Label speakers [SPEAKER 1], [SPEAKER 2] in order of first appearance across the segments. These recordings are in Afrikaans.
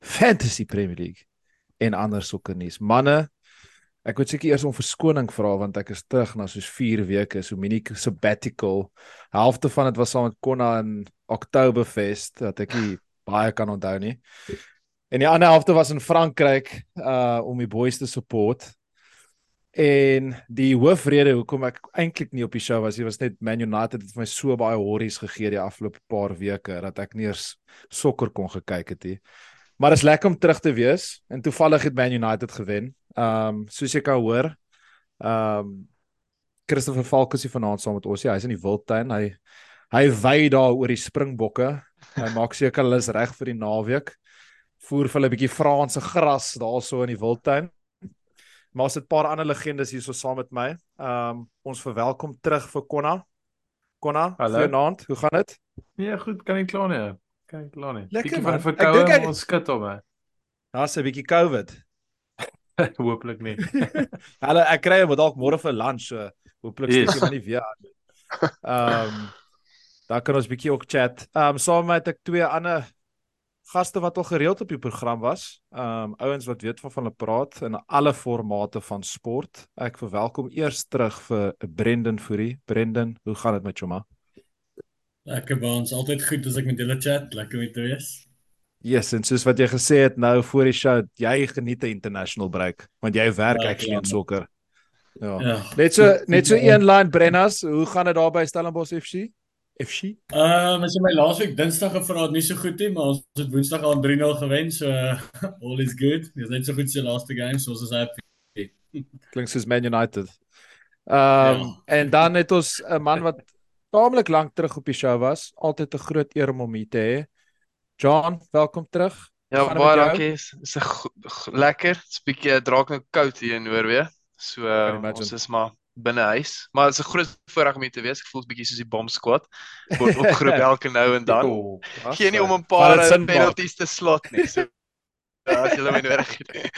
[SPEAKER 1] Fantasy Premier League en ander sokkernuus. Manne, ek moet seker eers om verskoning vra want ek is terug na soos 4 weke, so mini sabbatical. Halfte van dit was saam met Konna in Oktoberfest wat ek nie baie kan onthou nie. En die ander helfte was in Frankryk uh om die boys te support. En die hoofrede hoekom ek eintlik nie op die show was, nie was net Man United het my so baie horries gegee die afgelope paar weke dat ek nie eers sokker kon gekyk het nie. Maar is lekker om terug te wees en toevallig het Man United gewen. Ehm um, soos jy kan hoor, ehm um, Christopher Falk is vanaand saam met ons. Ja, hy's in die Wildtuin. Hy hy wy daar oor die Springbokke. Hy maak seker hulle is reg vir die naweek. Voer vir hulle 'n bietjie Franse gras daarso in die Wildtuin. Maar ons het 'n paar ander legendes hierso saam met my. Ehm um, ons verwelkom terug vir Konna. Konna, goeienaand. Hoe gaan dit?
[SPEAKER 2] Nee, goed, kan nie kla nie. Kan nie kla nie.
[SPEAKER 1] Lekker,
[SPEAKER 2] Bietjie
[SPEAKER 1] man.
[SPEAKER 2] van
[SPEAKER 1] Ek
[SPEAKER 2] verkoue,
[SPEAKER 1] dink ek-
[SPEAKER 2] ons skit hom hè.
[SPEAKER 1] Daar's 'n bietjie COVID.
[SPEAKER 2] Hooplik nie.
[SPEAKER 1] Hulle ek kry hom dalk môre vir lunch, so hooplik steek
[SPEAKER 2] Yes.
[SPEAKER 1] hom nie weer aan. nie. Ehm um, daar kan ons bietjie ook chat. Ehm um, saam met ek twee ander gaste wat al gereeld op die program was. Ehm um, ouens wat weet van hulle praat in alle formate van sport. Ek verwelkom eers terug vir Brendan Fourie. Brendan, hoe gaan dit met jou ma?
[SPEAKER 3] Lekker by ons, altyd goed as ek met julle chat, lekker om te wees.
[SPEAKER 1] Yes, en soos wat jy gesê het nou voor die show, jy geniet 'n international break want jy werk
[SPEAKER 3] Ja,
[SPEAKER 1] actually in
[SPEAKER 3] ja.
[SPEAKER 1] sokker. Ja.
[SPEAKER 3] Ja.
[SPEAKER 1] Net so net so een line Brennas, hoe gaan dit daar by Stellenbosch FC? FC?
[SPEAKER 3] Ehm as jy my laasweek Dinsdag gevra het, nie so goed nie, maar ons het Woensdag al 3-0 gewen, so all is good. Dis net so goed so laaste game, so ons is happy.
[SPEAKER 1] Klink soos Man United. Ehm um, en dan het ons 'n man wat taamlik lank terug op die show was, altyd 'n groot eer om hom hier te hê. John, welkom terug.
[SPEAKER 4] Ja, baie dankie. Is is 'n lekker. Dit's bietjie draak nou koud hier in Noorwe. So uh, ons is maar binne huis. Maar dit is 'n groot voorreg om hier te wees. Ek voel bietjie soos die bomb squad. Word opgeroep elke nou en dan.
[SPEAKER 1] Oh,
[SPEAKER 4] Geen nie om 'n paar
[SPEAKER 1] maak?
[SPEAKER 4] penalties te slot nie. So ja, as julle my nodig het.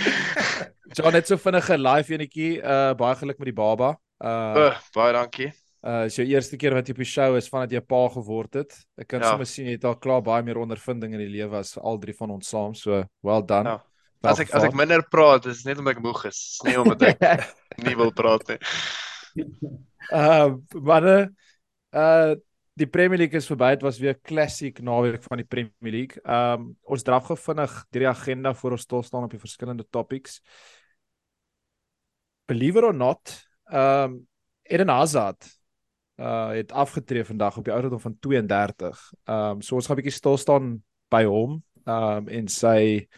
[SPEAKER 1] John net so vinnige live enetjie. Uh baie geluk met die baba. Uh
[SPEAKER 4] Uh, baie dankie.
[SPEAKER 1] Uh is jou eerste keer wat jy op die show is vandat jy pa geword het. Ek kan
[SPEAKER 4] Ja.
[SPEAKER 1] sommer sien jy het al klaar baie meer ondervinding in die lewe as al drie van ons saam. So well done.
[SPEAKER 4] Ja. As ek as ek minder praat, is net omdat ek moeg is. Dis nie omdat ek nie wil praat nie.
[SPEAKER 1] Uh manne uh die Premier League is verby. Dit was weer klassiek naweek van die Premier League. Um ons draf gou vinnig deur die agenda voor ons stil staan op die verskillende topics. Believe it or not, um Eden Hazard uh het afgetree vandag op die ouderdom van 32. Um so ons gaan 'n bietjie stil staan by hom um en sy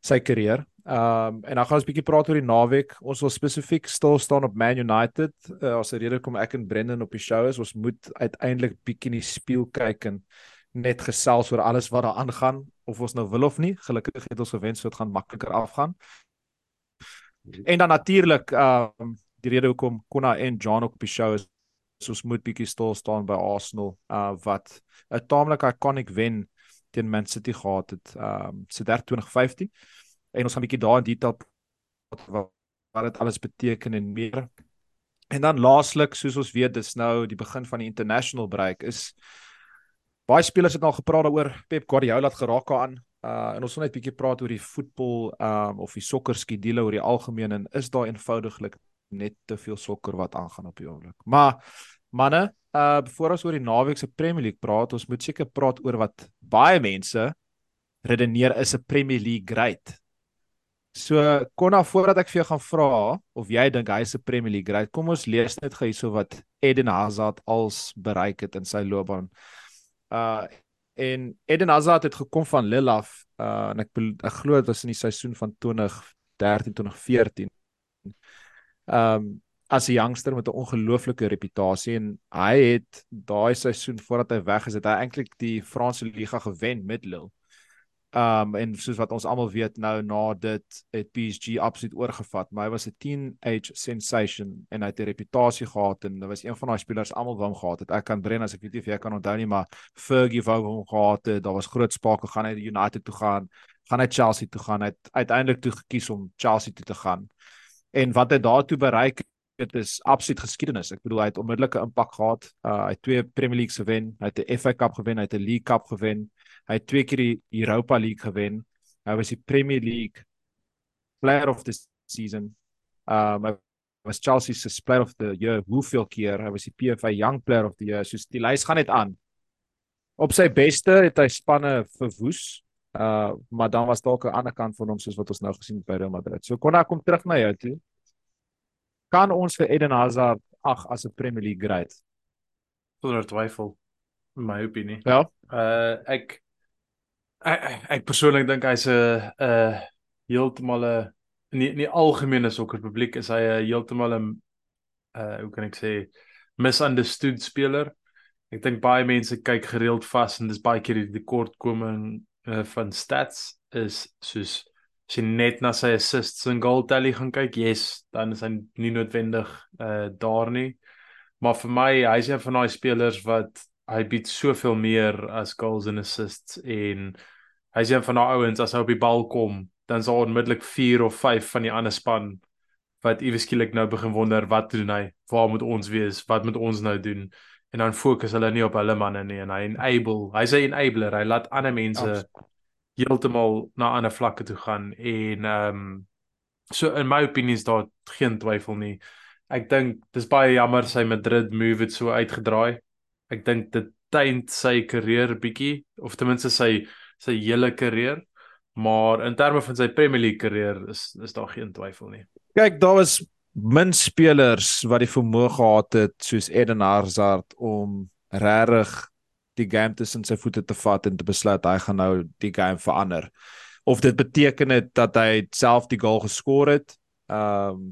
[SPEAKER 1] sy karier. Um en dan gaan ons 'n bietjie praat oor die naweek. Ons wil spesifiek stil staan op Man United. Uh, as 'n rede kom ek en Brendan op die show is, ons moet uiteindelik bietjie in die spieël kyk en net gesels oor alles wat daar aangaan of ons nou wil of nie. Gelukkig het ons gewen so dit gaan makliker afgaan. En dan natuurlik um die rede hoekom Konna en John op die show is ons moet bietjie stil staan by Arsenal uh wat 'n taamlik iconic wen teen Man City gehad het um so 2015 en ons gaan bietjie daar in detail wat wat dit alles beteken en meer. En dan laaslik, soos ons weet, dis nou die begin van die international break is baie spelers het al gepraat daaroor. Pep Guardiola het geraak daaraan. Uh en ons wil net bietjie praat oor die voetbal um of die sokker skedule oor die algemeen en is daar eenvoudiglik net te veel sokker wat aangaan op die oomblik. Maar manne, uh voor ons oor die naweek se Premier League praat, ons moet seker praat oor wat baie mense redeneer is 'n Premier League great. So Konna voordat ek vir jou gaan vra of jy dink hy is 'n Premier League great, kom ons lees net gou hierso wat Eden Hazard als bereik het in sy loopbaan. Uh en Eden Hazard het gekom van Lille af uh en ek ek glo dit was in die seisoen van 2013 2014. Um as 'n youngster met 'n ongelooflike reputasie en hy het daai seisoen voordat hy weg is, het hy eintlik die Franse liga gewen met Lille. Um en soos wat ons almal weet nou na dit het PSG absoluut oorgevat, maar hy was 'n teenage sensation en hy het 'n reputasie gehad en hy was een van daai spelers almal wou hom gehad het. Ek kan Brenna as ek weet nie of jy kan onthou nie, maar Fergie wou hom gehad het. Daar was groot sprake gaan hy United toe gaan, gaan hy Chelsea toe gaan. Hy het uiteindelik toe gekies om Chelsea toe te gaan. En wat hy daartoe bereik dit is absoluut geskiedenis. Ek bedoel hy het onmiddellike impak gehad. Uh, hy het twee Premier League gewen, hy het 'n FA Cup gewen, hy het 'n League Cup gewen. Hy het twee keer die Europa League gewen. Hy was die Premier League Player of the Season. Um hy was Chelsea se Player of the Year hoeveel keer? Hy was die PFA Young Player of the Year. So die lys gaan net aan. Op sy beste het hy spanne verwoes. Uh maar dan was dalk 'n ander kant van hom soos wat ons nou gesien het by Real Madrid. So kon hy kom terug na jou toe. Kan ons vir Eden Hazard ag as 'n Premier League great?
[SPEAKER 2] Sonder twyfel in my opinie.
[SPEAKER 1] Ja.
[SPEAKER 2] Uh ek ek, ek persoonlik dink hy's 'n 'n heeltemal 'n nie nie algemene sokkerpubliek is hy 'n heeltemal 'n uh hoe kan ek sê misunderstood speler. Ek dink baie mense kyk gereeld vas en dis baie keer die tekortkoming uh, van stats is soos as jy net na sy assists en goal tally gaan kyk, yes, dan is hy nie noodwendig uh daar nie. Maar vir my, hy's een van daai spelers wat hy bied soveel meer as goals en assists en hy's een van daai ouens as hy op die bal kom, dan sal onmiddellik 4 of 5 van die ander span wat iewes skielik nou begin wonder wat doen hy? Waar moet ons wees? Wat moet ons nou doen? En dan fokus hulle nie op hulle manne nie en hy enable, hy's 'n enabler. Hy laat ander mense heeltemal na ander vlakke toe gaan en ehm um, so in my opinie is daar geen twyfel nie. Ek dink dis baie jammer sy Madrid move het so uitgedraai. Ek dink dit teind sy karier bietjie of ten minste sy sy hele karier, maar in terme van sy Premier League karier is is daar geen twyfel nie.
[SPEAKER 1] Kyk, daar was min spelers wat die vermoë gehad het soos Eden Hazard om regtig die game tussen sy voete te vat en te besluit hy gaan nou die game verander. Of dit beteken het dat hy self die goal geskor het, ehm um,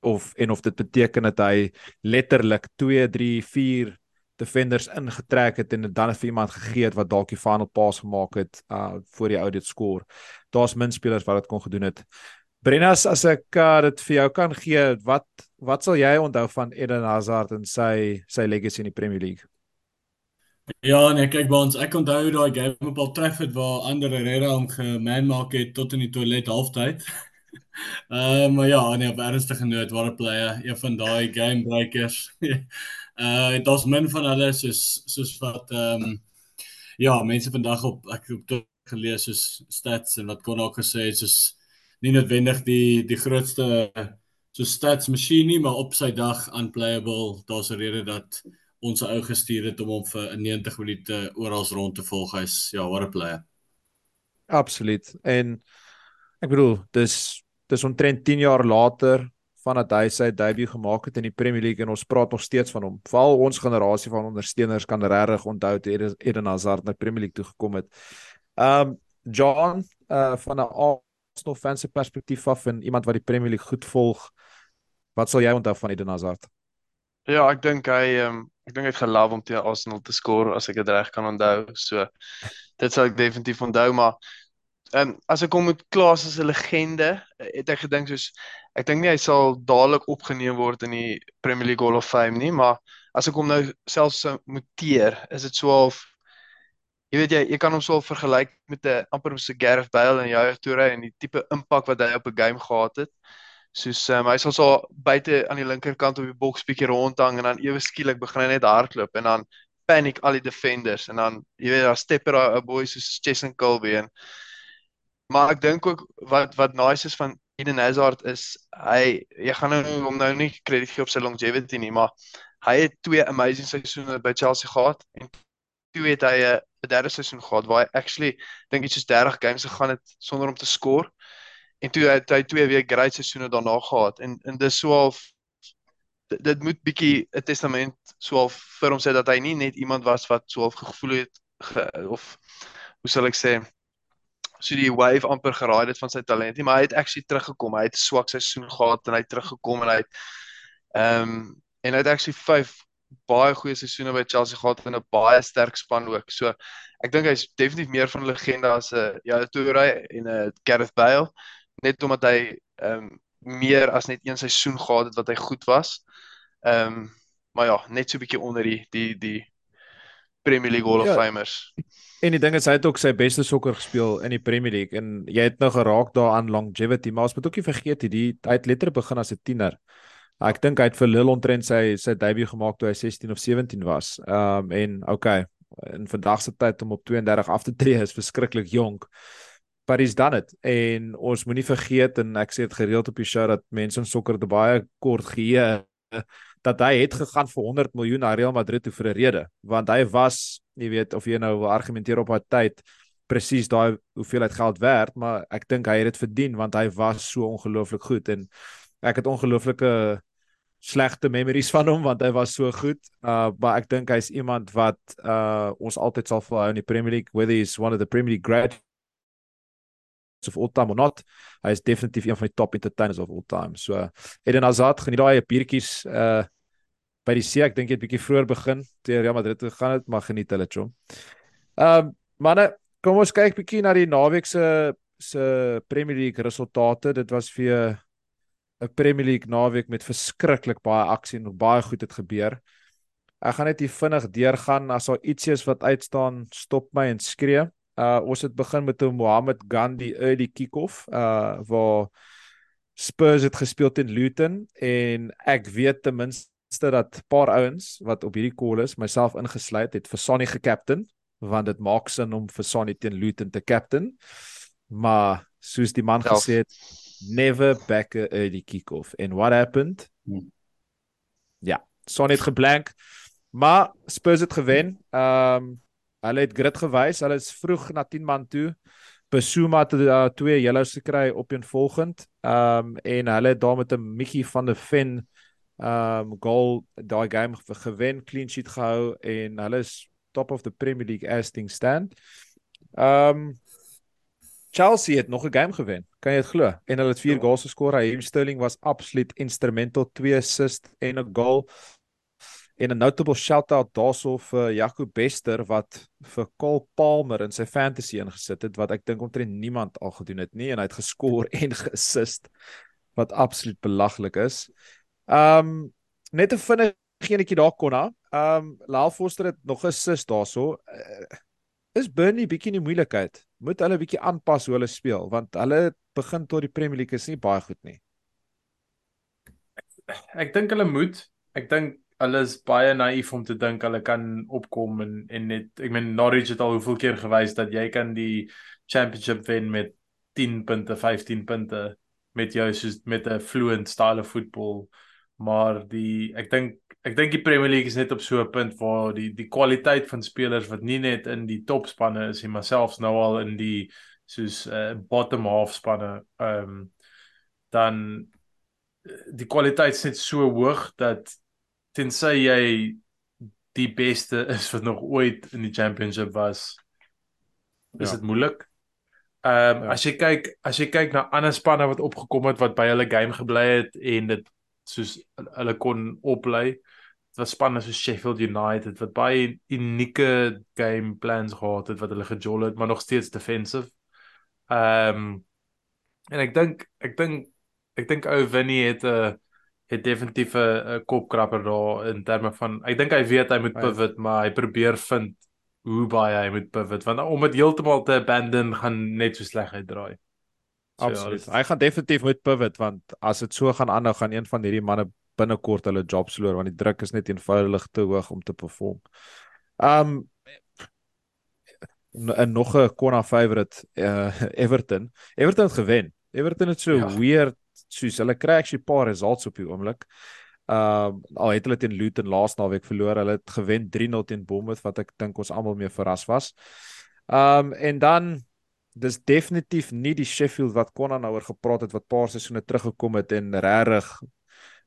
[SPEAKER 1] of en of dit beteken dat hy letterlik 2, 3, 4 defenders ingetrek het en dit dan vir iemand gegee het wat dalk die final pass gemaak het uh voor die ou dit skoor. Daar's min spelers wat dit kon gedoen het. Brennas, as ek uh, dit vir jou kan gee, wat wat sal jy onthou van Eden Hazard en sy sy legacy in die Premier League?
[SPEAKER 3] Ja, nee, kyk by ons, ek onthou daai game op Old Trafford waar Ander Herrera hom gemanmaak het tot in die toilet halftyd. Ehm uh, maar ja, nee, op ernstige noot, waar 'n player, een van daai game breakers. uh dit was min van hulle soos soos wat ehm um, ja, mense vandag op ek het gelees soos stats en wat kon ook gesê het soos nie noodwendig die die grootste so stats masjien nie, maar op sy dag unplayable. Daar's 'n rede dat ons ou gestuur het om hom vir 'n 90 minute oral rond te volg. Hy's ja, what a player.
[SPEAKER 1] Absoluut. En ek bedoel, dis dis omtrent 10 jaar later vandat hy sy debuut gemaak het in die Premier League en ons praat nog steeds van hom. Veral ons generasie van ondersteuners kan regtig onthou toe Eden Hazard na Premier League toe gekom het. Um John uh van 'n Arsenal fan se perspektief af en iemand wat die Premier League goed volg, wat sal jy onthou van Eden Hazard?
[SPEAKER 4] Ja, ek dink hy ehm um, ek dink hy het gelove om teen Arsenal te skoor as ek dit reg kan onthou. So dit sal ek definitief onthou, maar ehm um, as ek hom moet klaas as 'n legende, het ek gedink soos ek dink nie hy sal dadelik opgeneem word in die Premier League Hall of Fame nie, maar as ek hom nou selfs moet teer, is dit so half jy weet jy jy kan hom so vergelyk met 'n amper so Gareth Bale en Yaya Toure en die tipe impak wat hy op 'n game gehad het. Soos um, hy sal so buite aan die linkerkant op die boks bietjie rondhang en dan ewe skielik begin hy net hardloop en dan panic al die defenders en dan jy weet daar step daar 'n boy soos Jason Colby en maar ek dink ook wat wat nice is van Eden Hazard is hy jy gaan nou hom nou nie krediet gee op sy longevity nie maar hy het twee amazing seisoene by Chelsea gehad en toe het hy 'n 'n derde seisoen gehad waar hy actually dink iets soos 30 games gegaan het sonder om te skoor en toe het hy twee weer great seisoene daarna gehad. En en dis so half dit, dit moet bietjie 'n testament so half vir hom sê dat hy nie net iemand was wat so half gevoel het ge, of hoe sal ek sê so die wave amper geraai het van sy talent nie maar hy het actually teruggekom. Hy het 'n swak seisoen gehad en hy het teruggekom en hy het ehm um, en hy het actually 5 baie goeie seisoene by Chelsea gehad en 'n baie sterk span ook. So ek dink hy's definitief meer van 'n legende as 'n ja, Toure en 'n Gareth Bale net omdat hy ehm um, meer as net een seisoen gehad het wat hy goed was. Ehm um, maar ja, net so 'n bietjie onder die die die Premier League Hall of
[SPEAKER 1] Ja.
[SPEAKER 4] Famers.
[SPEAKER 1] En die ding is hy het ook sy beste sokker gespeel in die Premier League en jy het nou geraak daaraan longevity, maar ons moet ook nie vergeet nie, die hy het letterlik begin as 'n tiener. Ek dink hy het vir Lille omtrent sy sy debuut gemaak toe hy 16 of 17 was. Ehm um, en okay, in vandag se tyd om op 32 af te tree is verskriklik jonk. But he's done it en ons moenie vergeet en ek sê dit gereeld op die show dat mense in sokker te baie kort geheue dat hy het gegaan vir 100 miljoen na Real Madrid toe vir 'n rede, want hy was, jy weet, of jy nou wil argumenteer op haar tyd presies daai hoeveelheid geld werd, maar ek dink hy het dit verdien want hy was so ongelooflik goed en ek het ongelooflike slegte memories van hom want hy was so goed. Uh maar ek dink hy's iemand wat uh ons altyd sal volhou in die Premier League whether he's one of the Premier League greats of all time or not. Hy is definitief een van die top entertainers of all time. So Eden Hazard geniet daai biertjies uh by die see. Ek dink jy het bietjie vroeër begin toe Real Madrid toe gegaan het, maar geniet hulle chom. Um, manne, kom ons kyk bietjie na die naweek se se Premier League resultate. Dit was vir 'n Premier League naweek met verskriklik baie aksie en nog baie goed het gebeur. Ek gaan net hier vinnig deurgaan as daar ietsie is wat uitstaan, stop my en skree. Uh ons het begin met 'n Mohamed Gandhi early kick-off uh waar Spurs het gespeel teen Luton en ek weet ten minste dat 'n paar ouens wat op hierdie call is, myself ingesluit, het vir Sonny gekapten want dit maak sin om vir Sonny teen Luton te captain. Maar soos die man
[SPEAKER 4] Self.
[SPEAKER 1] gesê het, never back a early kick-off. And what happened?
[SPEAKER 3] Hmm.
[SPEAKER 1] Ja, Sonny het geblank. Maar Spurs het gewen. Ehm um, hulle het grit gewys. Hulle is vroeg na 10 man toe. Besuma het uh, twee yellows gekry op een volgend. Ehm um, en hulle het daar met 'n Mickey van der Ven ehm um, goal daai game ge- gewen, clean sheet gehou en hulle is top of the Premier League as things stand. Ehm um, Chelsea het nog 'n game gewen. Kan jy dit glo? En hulle het 4
[SPEAKER 4] Ja.
[SPEAKER 1] goals geskor. Raheem Sterling was absoluut instrumental, 2 assists en 'n goal. En 'n notable shout-out daarso vir Jaco Bester wat vir Cole Palmer in sy fantasy ingesit het wat ek dink omtrent niemand al gedoen het nie en hy het geskor en geassist wat absoluut belaglik is. Um net 'n vinnige enetjie daar konna. Um Lyle Foster het nog 'n assist daarso. Uh, is Burnley bietjie in die moeilikheid? Moet hulle bietjie aanpas hoe hulle speel want hulle begin tot die Premier League is nie baie goed nie.
[SPEAKER 2] Ek dink hulle moet. Ek dink hulle is baie naïef om te dink hulle kan opkom en en net ek meen Norwich het al hoeveel keer gewys dat jy kan die championship wen met 10 punte, 15 punte met jou soos met 'n fluent style of football. Maar die ek dink ek dink die Premier League is net op so 'n punt waar die die kwaliteit van spelers wat nie net in die topspanne is nie, maar selfs nou al in die soos uh, bottom half spanne ehm um, dan die kwaliteit is net so hoog dat tensy jy die beste is wat nog ooit in die championship was is
[SPEAKER 1] Ja.
[SPEAKER 2] dit moeilik. Ehm um,
[SPEAKER 1] Ja.
[SPEAKER 2] as jy kyk as jy kyk na ander spanne wat opgekom het wat by hulle game gebly het en dit soos hulle kon oplei. Dit was spanne soos Sheffield United wat baie unieke game plans gehad het wat hulle gejol het, maar nog steeds defensive. Ehm um, en ek dink ek dink ek dink ou Winnie het 'n het definitief 'n kopkrapper daar in terme van ek dink hy weet hy moet pivot, maar hy probeer vind hoe baie hy moet pivot want om dit heeltemal te abandon gaan net so sleg uitdraai. So, ja,
[SPEAKER 1] Absoluut.
[SPEAKER 2] dit-
[SPEAKER 1] Hy gaan definitief moet pivot want as dit so gaan aanhou gaan een van hierdie manne binnekort hulle jobs verloor want die druk is net eenvoudig te hoog om te perform. Um en nog 'n corner favorite uh, Everton. Everton het gewen. Everton het so
[SPEAKER 2] Ja.
[SPEAKER 1] ja. weird soos hulle kry actually 'n paar results op die oomblik. Um al het hulle teen Luton laas naweek verloor. Hulle het gewen 3-0 teen Bournemouth wat ek dink ons almal mee verras was. Um en dan dis definitief nie die Sheffield wat Conan nou oor gepraat het wat paar seisoene teruggekom het en regtig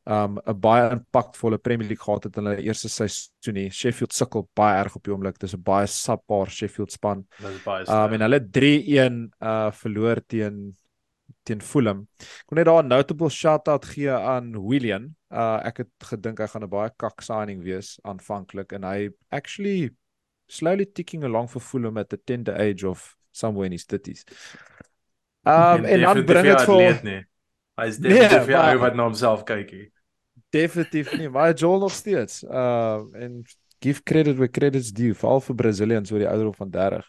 [SPEAKER 1] um 'n baie impakvolle Premier League gehad het in hulle eerste seisoen nie. Sheffield sukkel baie erg op die oomblik. Dis 'n baie subpar Sheffield span.
[SPEAKER 2] Dit is baie
[SPEAKER 1] Um
[SPEAKER 2] sleg.
[SPEAKER 1] en hulle 3-1 uh verloor teen teen Fulham. Ek wil net daar 'n notable shout-out gee aan William. Uh ek het gedink hy gaan 'n baie kak signing wees aanvanklik en hy actually slowly ticking along for Fulham at the tender age of somewhere in his 30s. Um en dan bring dit vir
[SPEAKER 2] nee. Hy is definitief nee, ou wat na homself kyk hier.
[SPEAKER 1] Definitief nie, maar Joel nog steeds. Uh en give credit where credit's due, veral vir Brazilians oor die ouderdom van 30.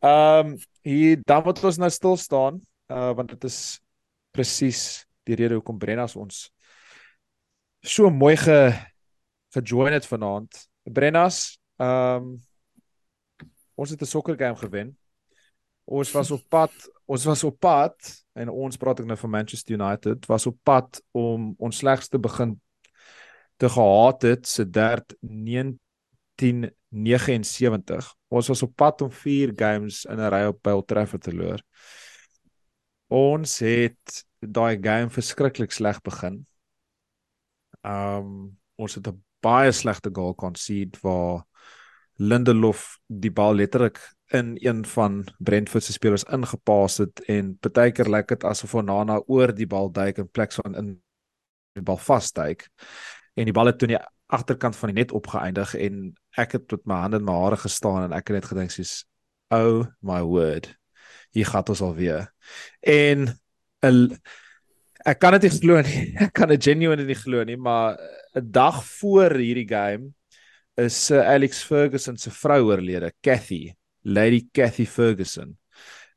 [SPEAKER 1] Um hier dan moet ons nou stil staan, uh want dit is presies die rede hoekom Brennas ons so mooi ge gejoin het vanaand. Brennas, um ons het 'n sokker game gewen. Ons was op pad, ons was op pad en ons praat ek nou van Manchester United, was op pad om ons slegste begin te gehad het se derd 1979. Ons was op pad om 4 games in 'n ry op Old Trafford te loor. Ons het daai game verskriklik sleg begin. Um ons het 'n baie slegte goal concede waar Lindelof die bal letterlik in een van Brentford se spelers ingepaas het en partykeer lyk dit asof Onana oor die bal duik in plek van in die bal vasduik. En die bal het toe in die agterkant van die net opgeëindig en ek het met my hande in my hare gestaan en ek het net gedink soos oh my word hier gaan ons al weer en 'n ek kan dit nie glo nie ek kan dit genuinely nie glo nie maar 'n dag voor hierdie game is Alex Ferguson se vrou oorlede Cathy Lady Cathy Ferguson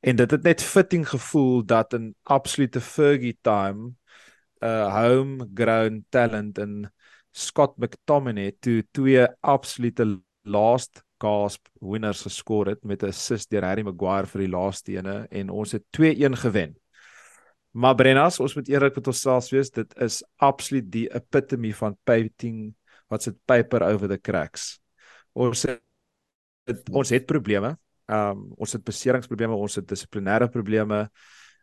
[SPEAKER 1] en dit het net fitting gevoel dat 'n absolute Fergie time 'n uh, homegrown talent in Scott McTominay toe twee absolute last gasp winners geskor het met 'n assist deur Harry Maguire vir die laaste ene en ons het 2-1 gewen. Maar Brennas, ons moet eerlik met onsself wees, dit is absoluut die epitome van painting wat sit paper over the cracks. Ons het, het ons het probleme. Ehm um, ons het beseringsprobleme, ons het dissiplinêre probleme.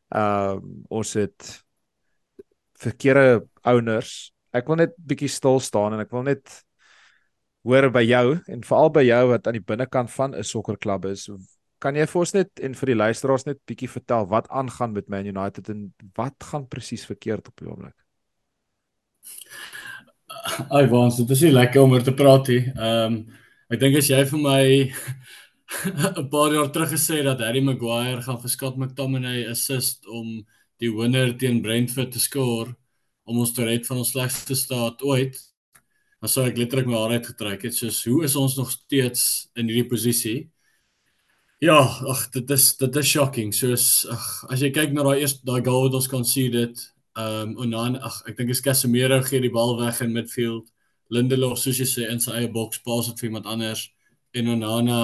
[SPEAKER 1] Ehm um, ons het verkeerde owners ek wil net bietjie stil staan en ek wil net hoor by jou en veral by jou wat aan die binnekant van 'n sokkerklub is. Kan jy vir ons net en vir die luisteraars net bietjie vertel wat aangaan met Man United en wat gaan presies verkeerd op die oomblik?
[SPEAKER 3] Ai, want dit is nie lekker om oor te praat nie. Ehm um, ek dink as jy vir my 'n paar jaar terug gesê dat Harry Maguire gaan vir Scott McTominay assist om die wenner teen Brentford te skoor, om ons te red van ons slegste staat ooit, dan sou ek letterlik my hare uitgetrek het soos hoe is ons nog steeds in hierdie posisie? Ja, ag dit is dit is shocking. Soos ag as jy kyk na daai eerste daai goal wat ons conceded, ehm um, en dan ag ek dink is Casemiro gee die bal weg in midfield. Lindelof soos jy sê in sy eie boks pas dit vir iemand anders en Onana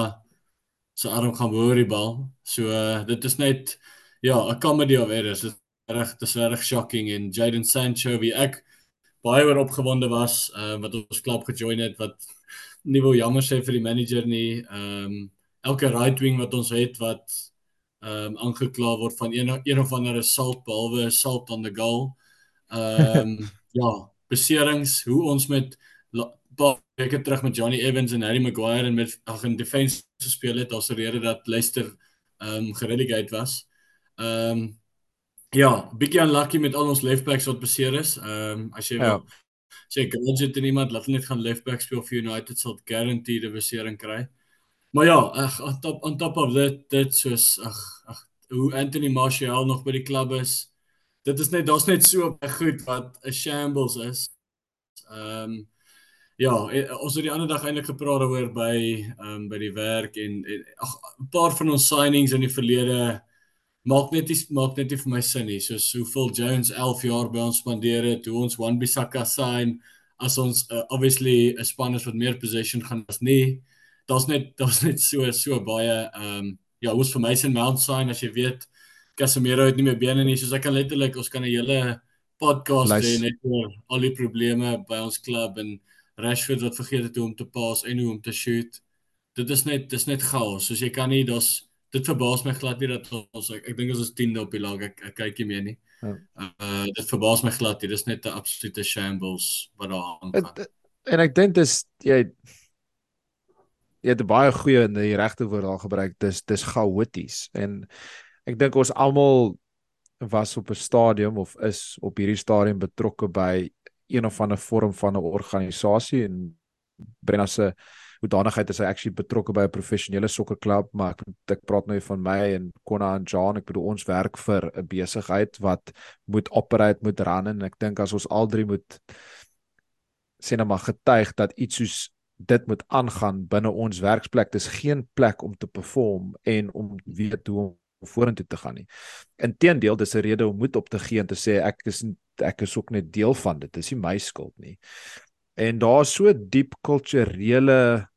[SPEAKER 3] se arm gaan oor die bal. So uh, dit is net ja, 'n comedy of errors. Dit reg dis reg shocking en Jadon Sancho wie ek baie oor opgewonde was uh, wat ons klub gejoin het wat nie wou jammer sê vir die manager nie. Ehm um, elke right wing wat ons het wat ehm um, aangekla word van een een of ander assault behalwe assault on the goal. Ehm um, ja, beserings hoe ons met paar weke terug met Johnny Evans en Harry Maguire en met ag in defense gespeel het as rede dat Leicester ehm um, gerelegate was. Ehm um, Ja, bietjie unlucky met al ons left backs wat beseer is. Ehm um, as jy ja. sê gadget en iemand laat net gaan left back speel vir United sal guaranteed 'n besering kry. Maar ja, ag on top on top of that dit soos ag ag hoe Anthony Martial nog by die klub is. Dit is net daar's net so baie goed wat 'n shambles is. Ehm um, Ja, ons het die ander dag eintlik gepraat oor by ehm um, by die werk en ag 'n paar van ons signings in die verlede maak net nie maak net nie vir my sin nie. Soos hoeveel Jones 11 jaar by ons spandeer het, hoe ons Wan Bissaka sign as ons uh, obviously 'n span is wat meer possession gaan as nie. Daar's net daar's net so so baie ehm um, ja, ons vir Mason Mount sign as jy weet Casemiro het nie meer bene nie, soos ek kan letterlik ons kan 'n hele podcast hê net oor al die probleme by ons klub en Rashford wat vergeet het hoe om te pas en hoe om te shoot. Dit is net dis net chaos. Soos jy kan nie daar's dit verbaas my glad nie dat ons ek, ek dink ons is 10de op die lag ek, ek kyk nie meer nie. Ja. Uh dit verbaas my glad nie. Dis net 'n absolute shambles wat daar aangaan.
[SPEAKER 1] En ek dink dis jy jy het baie goeie in die regte woord daar gebruik. Dis dis chaoties en ek dink ons almal was op 'n stadium of is op hierdie stadium betrokke by een of ander vorm van 'n organisasie en Brenna se hoedanigheid is hy actually betrokke by 'n professionele sokkerklub, maar ek ek praat nou van my en Konna en John, ek bedoel ons werk vir 'n besigheid wat moet operate, moet run en ek dink as ons al drie moet sien nou maar getuig dat iets soos dit moet aangaan binne ons werksplek. Dis geen plek om te perform en om weet hoe om vorentoe te gaan nie. Inteendeel, dis 'n rede om moed op te gee en te sê ek is ek is ook net deel van dit. Dis nie my skuld nie. En daar's so diep kulturele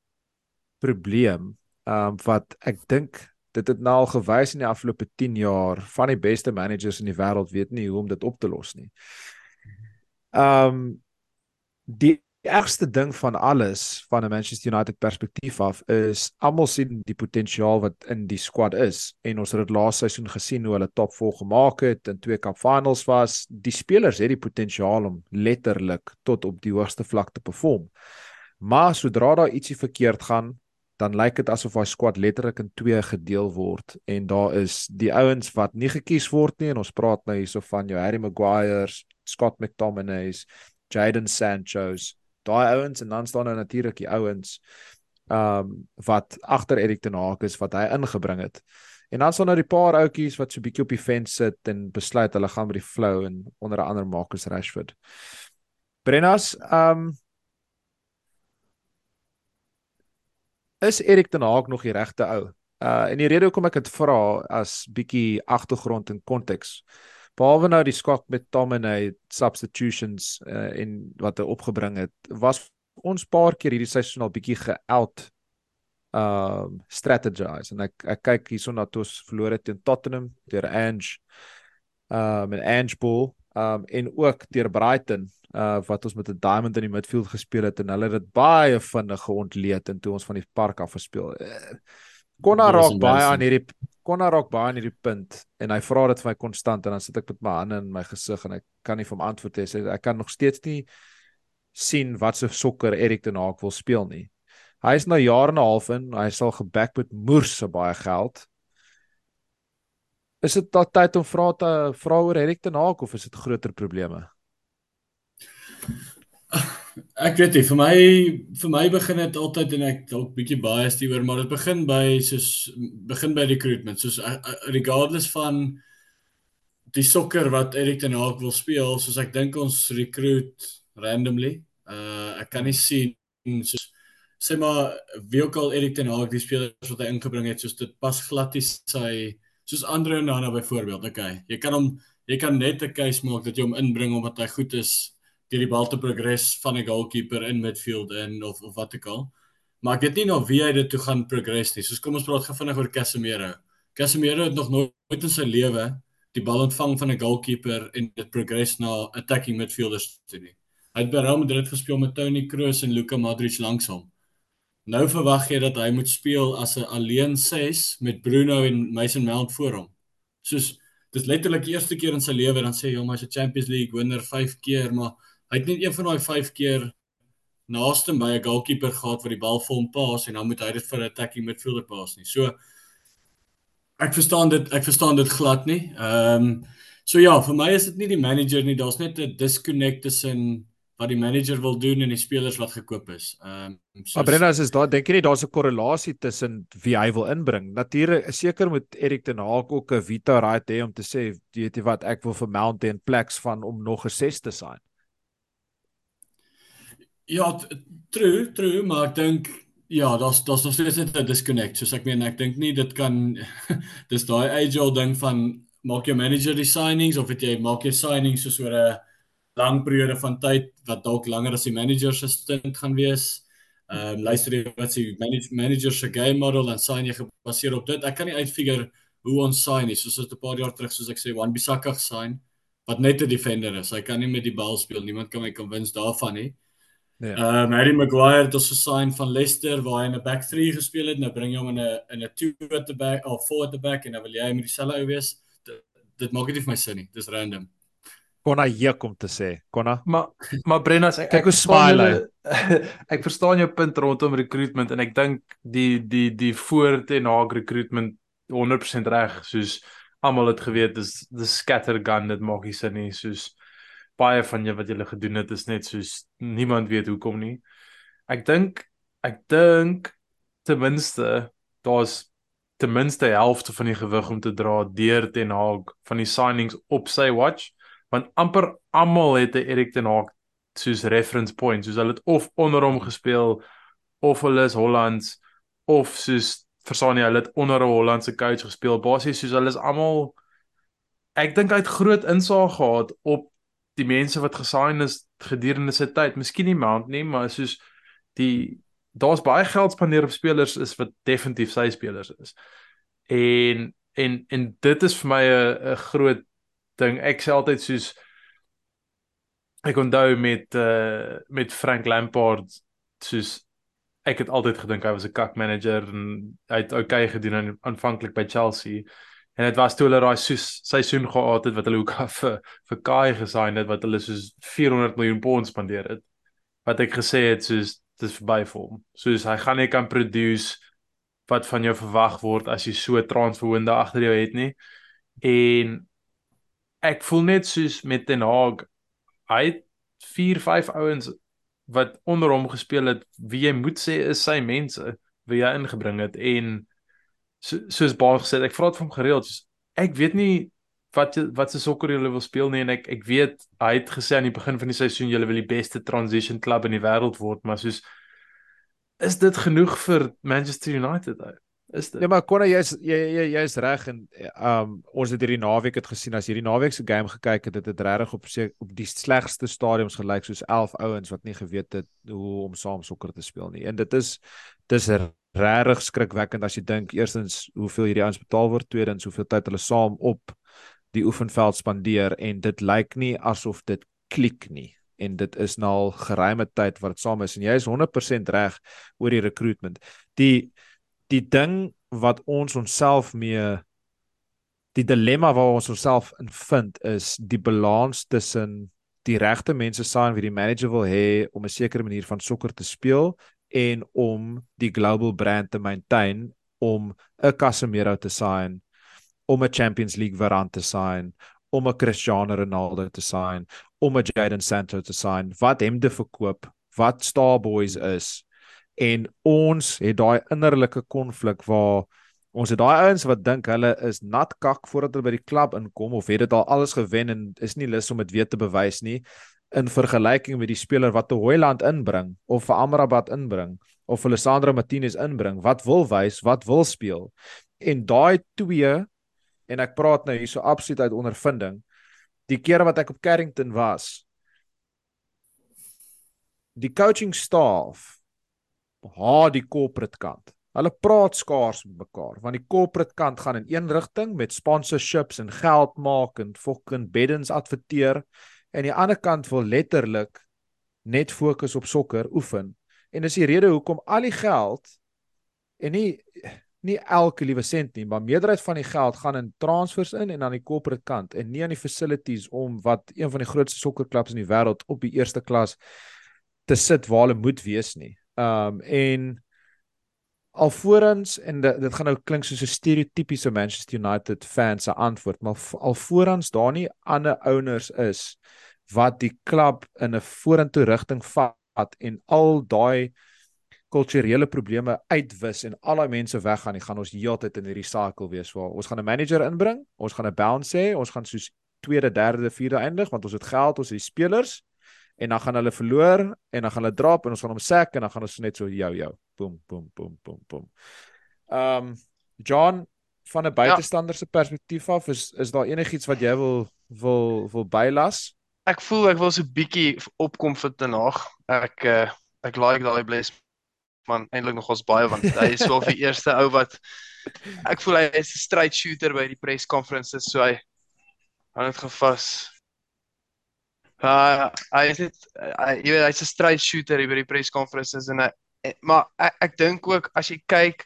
[SPEAKER 1] probleem ehm um, wat ek dink dit het nou al gewys in die afgelope 10 jaar van die beste managers in die wêreld weet nie hoe om dit op te los nie. Ehm um, die Die ergste ding van alles van 'n Manchester United perspektief af is almal sien die potensiaal wat in die squad is en ons het dit laas seisoen gesien hoe hulle top 4 gemaak het en twee cup finals was. Die spelers het die potensiaal om letterlik tot op die hoogste vlak te perform. Maar sodra daar ietsie verkeerd gaan, dan lyk dit asof daai squad letterlik in twee gedeel word en daar is die ouens wat nie gekies word nie en ons praat nou hierso van jou Harry Maguire's, Scott McTominay's, Jadon Sancho's daai ouens en dan staan daar natuurlik die ouens ehm um, wat agter Erik ten Hag is wat hy ingebring het. En dan staan daar die paar ouetjies wat so bietjie op die fence sit en besluit hulle gaan met die flow en onder andere Marcus Rashford. Brennas ehm um, is Erik ten Hag nog die regte ou? Uh en die rede hoekom ek dit vra as bietjie agtergrond en konteks behalwe nou die skok met Tomine substitutions uh, en wat hy opgebring het, was ons paar keer hierdie seisoen al bietjie geout um strategize en ek ek kyk hierson na toe ons verloor het teen Tottenham deur Ange um en Ange Bull um en ook deur Brighton uh wat ons met 'n diamond in die midfield gespeel het en hulle het dit baie vinnig geontleed en toe ons van die park af gespeel. Uh, Konna raak baie aan hierdie Konna raak baie aan hierdie punt en hy vra dit vir my konstant en dan sit ek met my hande in my gesig en ek kan nie hom antwoord hê. Ek kan nog steeds nie sien wat se sokker Erik ten Hag wil speel nie. Hy is nou jare en 'n half in, hy sal geback met moers se baie geld. Is dit dalk tyd om vra te vra oor Erik ten Hag of is dit groter probleme?
[SPEAKER 3] Ek weet nie, vir my vir my begin dit altyd en ek dalk bietjie baie stiewer, maar dit begin by soos begin by recruitment. Soos uh, uh, regardless van die sokker wat Erik ten Hag wil speel, soos ek dink ons recruit randomly. Uh ek kan nie sien soos sê maar wie ook al Erik ten Hag die spelers wat hy ingebring het, soos dit pas glad nie sy soos Andre Onana byvoorbeeld. Okay, jy kan hom jy kan net 'n case maak dat jy hom inbring omdat hy goed is deur die bal te progress van 'n goalkeeper in midfield in of of wat ook al. Maar ek weet nie nou wie hy dit toe gaan progress nie. Soos kom ons praat gefvinnig oor Casemiro. Casemiro het nog nooit in sy lewe die bal ontvang van 'n goalkeeper en dit progress na attacking midfielders toe nie. Hy het by Real Madrid gespeel met Toni Kroos en Luka Modric langs hom. Nou verwag jy dat hy moet speel as 'n alleen 6 met Bruno en Mason Mount voor hom. Soos dis letterlik die eerste keer in sy lewe dan sê jy hom as 'n Champions League wenner 5 keer, maar Hy het net een van daai 5 keer naaste by 'n goalkeeper gehad wat die bal vir hom pas en dan moet hy dit vir 'n attacking midfielder pas nie. So ek verstaan dit, ek verstaan dit glad nie. Ehm um, so ja, vir my is dit nie die manager nie, daar's net 'n disconnect tussen wat die manager wil doen en die spelers wat gekoop is. Ehm um,
[SPEAKER 1] so Maar Brenda, is daar dink jy nie daar's 'n korrelasie tussen wie hy wil inbring? Natuurlik, seker moet Erik ten Hag ook 'n veto right hê om te sê, weet jy wat, ek wil vir Mount en pleks van om nog 'n 6 te sign.
[SPEAKER 3] Ja, true, true, maar ek dink ja, daar's daar's nog steeds 'n disconnect. Soos ek meen, ek dink nie dit kan dis daai age old ding van maak jou manager die signings of het jy maak jy signings soos oor 'n lang periode van tyd wat dalk langer as die manager se stint gaan wees. Ehm um, luister jy wat sy manage, manager se game model en sign jy gebaseer op dit. Ek kan nie uitfigure hoe ons sign nie. Soos dit 'n paar jaar terug soos ek sê, Wan Bissaka sign wat net 'n defender is. Hy kan nie met die bal speel. Niemand kan my convince daarvan nie.
[SPEAKER 1] Ja.
[SPEAKER 3] Ehm um, Harry Maguire het ons gesign van Leicester waar hy in 'n back 3 gespeel het. Nou bring jy hom in 'n in 'n 2 at the back of 4 at the back en dan wil jy met dieselfde ou wees. Dit, dit maak dit nie vir my sin nie. Dis random.
[SPEAKER 1] Konna hier kom te sê. Konna.
[SPEAKER 2] Maar maar Brennas, ek
[SPEAKER 1] kyk hoe smile hy.
[SPEAKER 2] Ek verstaan jou punt rondom recruitment en ek dink die die die voor ten Haag recruitment 100% reg soos almal het geweet dis dis scattergun dit maak nie sin nie soos baie van jy wat julle gedoen het is net soos niemand weet hoekom nie. Ek dink ek dink ten minste daar's ten minste helfte van die gewig om te dra deur Ten Hag van die signings op sy watch want amper almal het 'n Erik Ten Hag soos reference point soos hulle het of onder hom gespeel of hulle is Hollands of soos verstaan jy hulle het onder 'n Hollandse coach gespeel basies soos hulle is almal ek dink hy het groot insaag gehad op die mense wat gesign is gedurende sy tyd miskien nie maand nie maar soos die daar's baie geld spandeer op spelers is wat definitief sy spelers is. En en en dit is vir my 'n 'n groot ding. Ek sê altyd soos ek onthou met uh met Frank Lampard soos ek het altyd gedink hy was 'n kak manager en hy het okay gedoen aanvanklik by Chelsea. En dit was toe hulle daai seisoen gehad het wat hulle ook vir vir Kai gesign het wat hulle soos 400 miljoen pond spandeer het. Wat ek gesê het soos dis verby vir hom. Soos hy gaan nie kan produce wat van jou verwag word as jy so transferwinde agter jou het nie. En ek voel net soos met Ten Hag hy het 4 5 ouens wat onder hom gespeel het wie jy moet sê is sy mense wie hy ingebring het en so, soos baie gesê ek vra dit van hom gereeld soos, ek weet nie wat wat se sokker julle wil speel nie en ek ek weet hy het gesê aan die begin van die seisoen julle wil die beste transition club in die wêreld word maar soos is dit genoeg vir Manchester United ou is dit?
[SPEAKER 1] Ja maar Konne jy's jy jy jy's reg en um ons het hierdie naweek het gesien as hierdie naweek se game gekyk het dit het regtig op op die slegste stadiums gelyk soos 11 ouens wat nie geweet het hoe om saam sokker te speel nie. En dit is dis regtig skrikwekkend as jy dink eerstens hoeveel hierdie ouens betaal word tweedens hoeveel tyd hulle saam op die oefenveld spandeer en dit lyk nie asof dit klik nie en dit is nou al geruime tyd wat dit saam is en jy is 100% reg oor die recruitment. Die die ding wat ons onsself mee die dilemma waar ons onsself in vind is die balans tussen die regte mense saam wie die manager wil hê om 'n sekere manier van sokker te speel en om die global brand te maintain om 'n Casemiro te sign om 'n Champions League variant te sign, om 'n Cristiano Ronaldo te sign, om 'n Jadon Sancho te sign, wat hem te verkoop, wat Starboys is. En ons het daai innerlike konflik waar ons het daai ouens wat dink hulle is nat kak voordat hulle by die klub inkom of het dit al alles gewen en is nie lus om dit weer te bewys nie in vergelyking met die speler wat te Hoyland inbring of vir Amrabat inbring of vir Alessandro Martinez inbring wat wil wys, wat wil speel. En daai twee en ek praat nou hierso absoluut uit ondervinding. Die kere wat ek op Carrington was, die coaching staff ha die corporate kant. Hulle praat skaars met mekaar want die corporate kant gaan in een rigting met sponsorships en geld maak en fucking beddens adverteer en die ander kant wil letterlik net fokus op sokker oefen. En dis die rede hoekom al die geld en nie nie elke liewe sent nie, maar meerderheid van die geld gaan in transfers in en aan die corporate kant en nie aan die facilities om wat een van die grootste sokkerklubs in die wêreld op die eerste klas te sit waar hulle moet wees nie. Um en alvorens en dit, dit gaan nou klink soos 'n stereotypiese Manchester United fan se antwoord, maar alvorens daar nie ander owners is wat die klub in 'n vorentoe rigting vat en al daai kulturele probleme uitwis en al daai mense weggaan, dan gaan ons heeltyd in hierdie cycle wees waar ons gaan 'n manager inbring, ons gaan 'n bounce hê, ons gaan soos tweede, derde, vierde eindig want ons het geld, ons het die spelers en dan gaan hulle verloor en dan gaan hulle drop en ons gaan hom sack en dan gaan ons net so jou jou boom boom boom boom boom. Ehm um, John van 'n buitestander se ja. perspektief af is is daar enigiets wat jy wil wil wil bylas?
[SPEAKER 4] Ek voel ek wil so bietjie opkom vir te nag. Ek uh, ek like daai bless man eintlik nog ons baie want hy is wel die eerste ou wat ek voel hy is 'n straight shooter by die press conferences so hy aan dit gevas. Uh hy is dit jy weet hy's 'n straight shooter by die press conferences en hy maar ek, ek dink ook as jy kyk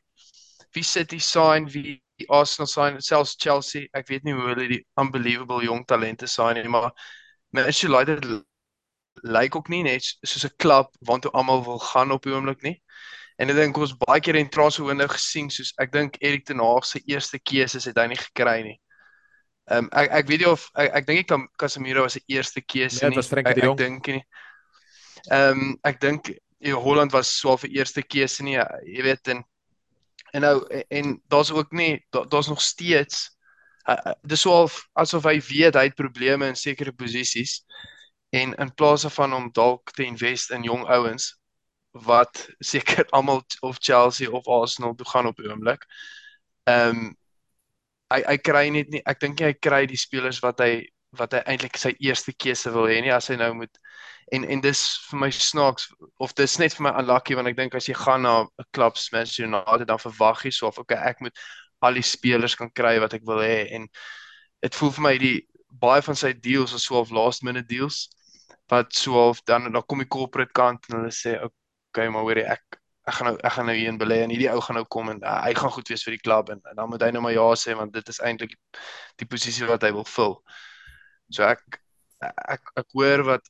[SPEAKER 4] wie City sign wie Arsenal sign selfs Chelsea ek weet nie hoe hulle die unbelievable jong talente sign nie maar Manchester United lyk ook nie net soos 'n klub waartoe almal wil gaan op die oomblik nie. En ek dink ons baie keer in transferwindow gesien soos ek dink Erik ten Hag se eerste keuses het hy nie gekry nie. Ehm um, ek ek weet nie of ek, ek dink Casemiro was se eerste keuse
[SPEAKER 1] Nee,
[SPEAKER 4] nie.
[SPEAKER 1] dit was Frenkie
[SPEAKER 4] ek,
[SPEAKER 1] de Jong.
[SPEAKER 4] Ek dink nie. Ehm um, ek dink ja, Holland was swaar vir eerste keuse nie. ja, Jy weet en en nou en, en daar's ook nie daar, daar's nog steeds uh, dis so of, asof hy weet hy het probleme in sekere posisies en in plaas van om dalk te invest in jong ouens wat seker almal of Chelsea of Arsenal toe gaan op die oomblik. Ehm um, hy hy kry net nie ek dink nie hy kry die spelers wat hy wat hy eintlik sy eerste keuse wil hê nie as hy nou moet en en dis vir my snaaks of dis net vir my unlucky want ek dink as jy gaan na 'n klub soos Manchester United dan verwag jy so of okay ek moet al die spelers kan kry wat ek wil hê en dit voel vir my die baie van sy deals is so of last minute deals wat so of dan dan kom die corporate kant en hulle sê okay maar hoorie ek ek gaan nou ek gaan nou hier in belê en hierdie ou gaan nou kom en uh, hy gaan goed wees vir die klub en, en dan moet hy nou maar ja sê want dit is eintlik die, posisie wat hy wil vul. So ek ek ek hoor wat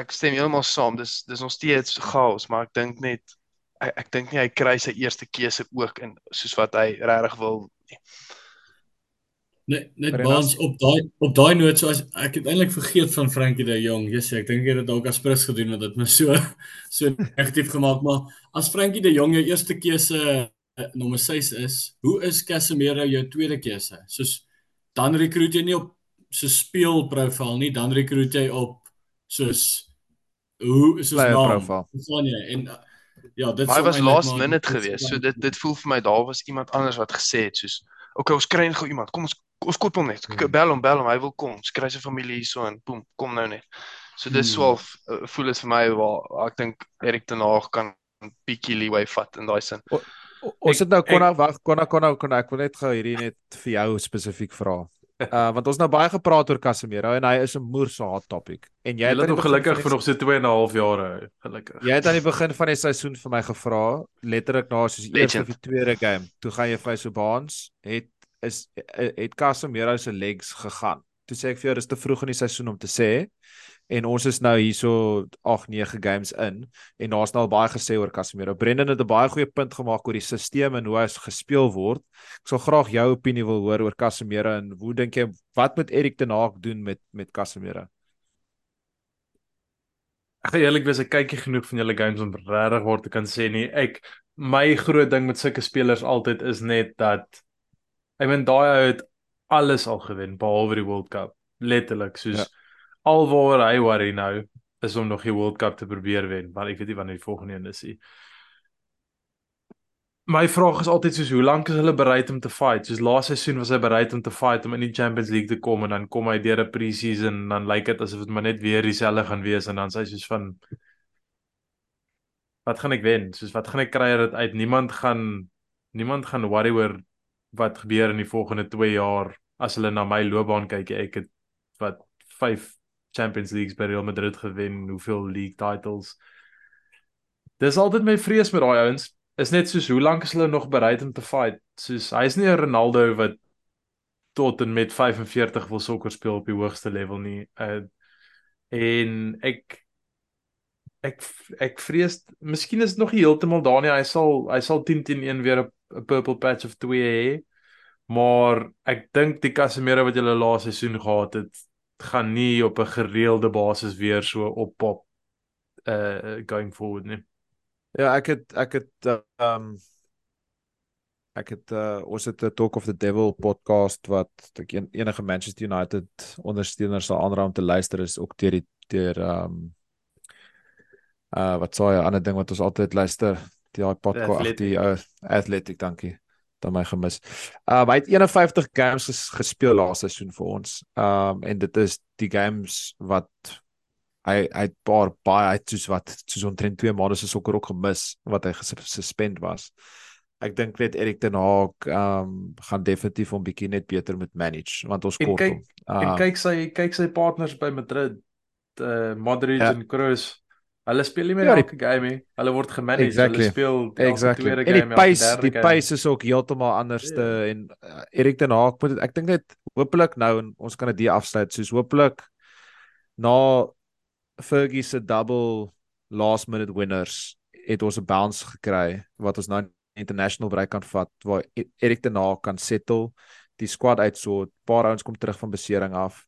[SPEAKER 4] ek stem heeltemal saam. Dis dis nog steeds chaos, maar ek dink net ek, ek dink nie hy kry sy eerste keuse ook in soos wat hy regtig wil nie.
[SPEAKER 3] Net net baans op daai op daai noot so as ek het eintlik vergeet van Frankie de Jong. Jesus, ek dink jy het dit dalk as prins gedoen want dit my so so negatief gemaak, maar as Frankie de Jong jou eerste keuse uh, nommer 6 is, hoe is Casemiro jou tweede keuse? Soos dan rekruit jy nie op so speelprofiel nie, dan rekruit jy op soos hoe soos naam. Verstaan jy? En uh, ja, dit sal
[SPEAKER 4] was last minute geweest. So dit dit voel vir my daar was iemand anders wat gesê het soos okay, ons kry gou iemand. Kom ons ons koop hom net.
[SPEAKER 1] Hmm.
[SPEAKER 4] Bel hom, bel hom. Hy wil kom. Ons kry sy familie hierso en boem, kom nou net. So dis
[SPEAKER 3] Hmm.
[SPEAKER 4] so uh, voel dit vir my waar ek dink Erik ten Hag kan bietjie leeway vat in daai sin.
[SPEAKER 1] O- Ons
[SPEAKER 2] Ek-
[SPEAKER 1] het nou
[SPEAKER 2] ek-
[SPEAKER 1] konna wag konna konna konna ek wil net gou hierdie net vir jou spesifiek vra. Uh want ons nou baie gepraat oor Casemiro en hy is 'n moerse hot topic. En jy
[SPEAKER 2] Jy
[SPEAKER 1] het begin
[SPEAKER 2] gelukkig vir nog so 2 en 'n half jare, gelukkig.
[SPEAKER 1] Jy het aan die begin van die seisoen vir my gevra, letterlik na soos die eerste of die tweede game, toe gaan jy vir my so baans, het is eh, het Casemiro se legs gegaan. Toe sê ek vir jou dis te vroeg in die seisoen om te sê en ons is nou hierso 8 9 games in en daar's nou al baie gesê oor Casemiro. Brendan het 'n baie goeie punt gemaak oor die stelsel en hoe hy gespeel word. Ek sal graag jou opinie wil hoor oor Casemiro en hoe dink jy wat moet Erik ten Hag doen met met Casemiro?
[SPEAKER 2] Ek gaan eerlik wees, ek kyk nie genoeg van julle games om regtig waar te kan sê nie. Ek my groot ding met sulke spelers altyd is net dat ek meen daai ou het alles al gewen behalwe die World Cup. Letterlik, soos
[SPEAKER 1] Ja.
[SPEAKER 2] alwaar hy worry nou is om nog die World Cup te probeer wen, want ek weet nie wanneer die volgende een is nie. My vraag is altyd soos hoe lank is hulle bereid om te fight? Soos laaste seisoen was hy bereid om te fight om in die Champions League te kom en dan kom hy deur 'n pre-season en dan lyk dit asof dit maar net weer dieselfde gaan wees en dan sê hy soos van wat gaan ek wen? Soos wat gaan ek kry uit? Niemand gaan niemand gaan worry oor wat gebeur in die volgende 2 jaar as hulle na my loopbaan kyk. Ek het wat 5 Champions Leagues by Real Madrid gewen, hoeveel league titles. Dis altyd my vrees met daai ouens. Is net soos hoe lank is hulle nog bereid om te fight? Soos hy's nie 'n Ronaldo wat tot en met 45 wil sokker speel op die hoogste level nie. Uh en ek ek ek vrees miskien is dit nog nie heeltemal daar nie. Hy sal hy sal 10 teen 1 weer 'n 'n purple patch of 2 hê. Maar ek dink die Casemiro wat hulle laaste seisoen gehad het, gaan nie op 'n gereelde basis weer so oppop uh going forward nie.
[SPEAKER 1] Ja, ek het ek het ehm um, ek het uh, ons het 'n Talk of the Devil podcast wat ek en, enige Manchester United ondersteuners sal aanraai om te luister is ook deur die deur ehm um, uh wat sou 'n ander ding wat ons altyd luister, die daai podcast die ou Athletic, dankie. Dan my gemis. Um hy het 51 games ges, gespeel laaste seisoen vir ons. Um en dit is die games wat hy hy het paar baie hy het soos wat soos omtrent 2 maande se sokker ook gemis wat hy gesuspend was. Ek dink net Erik ten Hag um gaan definitief hom bietjie net beter moet manage want ons
[SPEAKER 2] En
[SPEAKER 1] kort hom.
[SPEAKER 2] En
[SPEAKER 1] Um,
[SPEAKER 2] kyk sy kyk sy partners by Madrid, uh Modric
[SPEAKER 1] Ja.
[SPEAKER 2] en Kroos. Hulle speel nie meer
[SPEAKER 1] Ja, die-
[SPEAKER 2] elke game nie. Hulle word gemanage.
[SPEAKER 1] Exactly.
[SPEAKER 2] Hulle speel elke
[SPEAKER 1] Exactly.
[SPEAKER 2] tweede
[SPEAKER 1] En die
[SPEAKER 2] game,
[SPEAKER 1] pace, die
[SPEAKER 2] game.
[SPEAKER 1] pace is ook heeltemal anderste
[SPEAKER 2] Ja.
[SPEAKER 1] en uh, Erik ten Hag moet dit ek dink net hopelik nou en ons kan dit hier afsluit soos hopelik na Fergie se double last minute winners het ons 'n bounce gekry wat ons nou international break kan vat waar E- Erik ten Hag kan settle die squad uitsort. Paar ouens kom terug van besering af.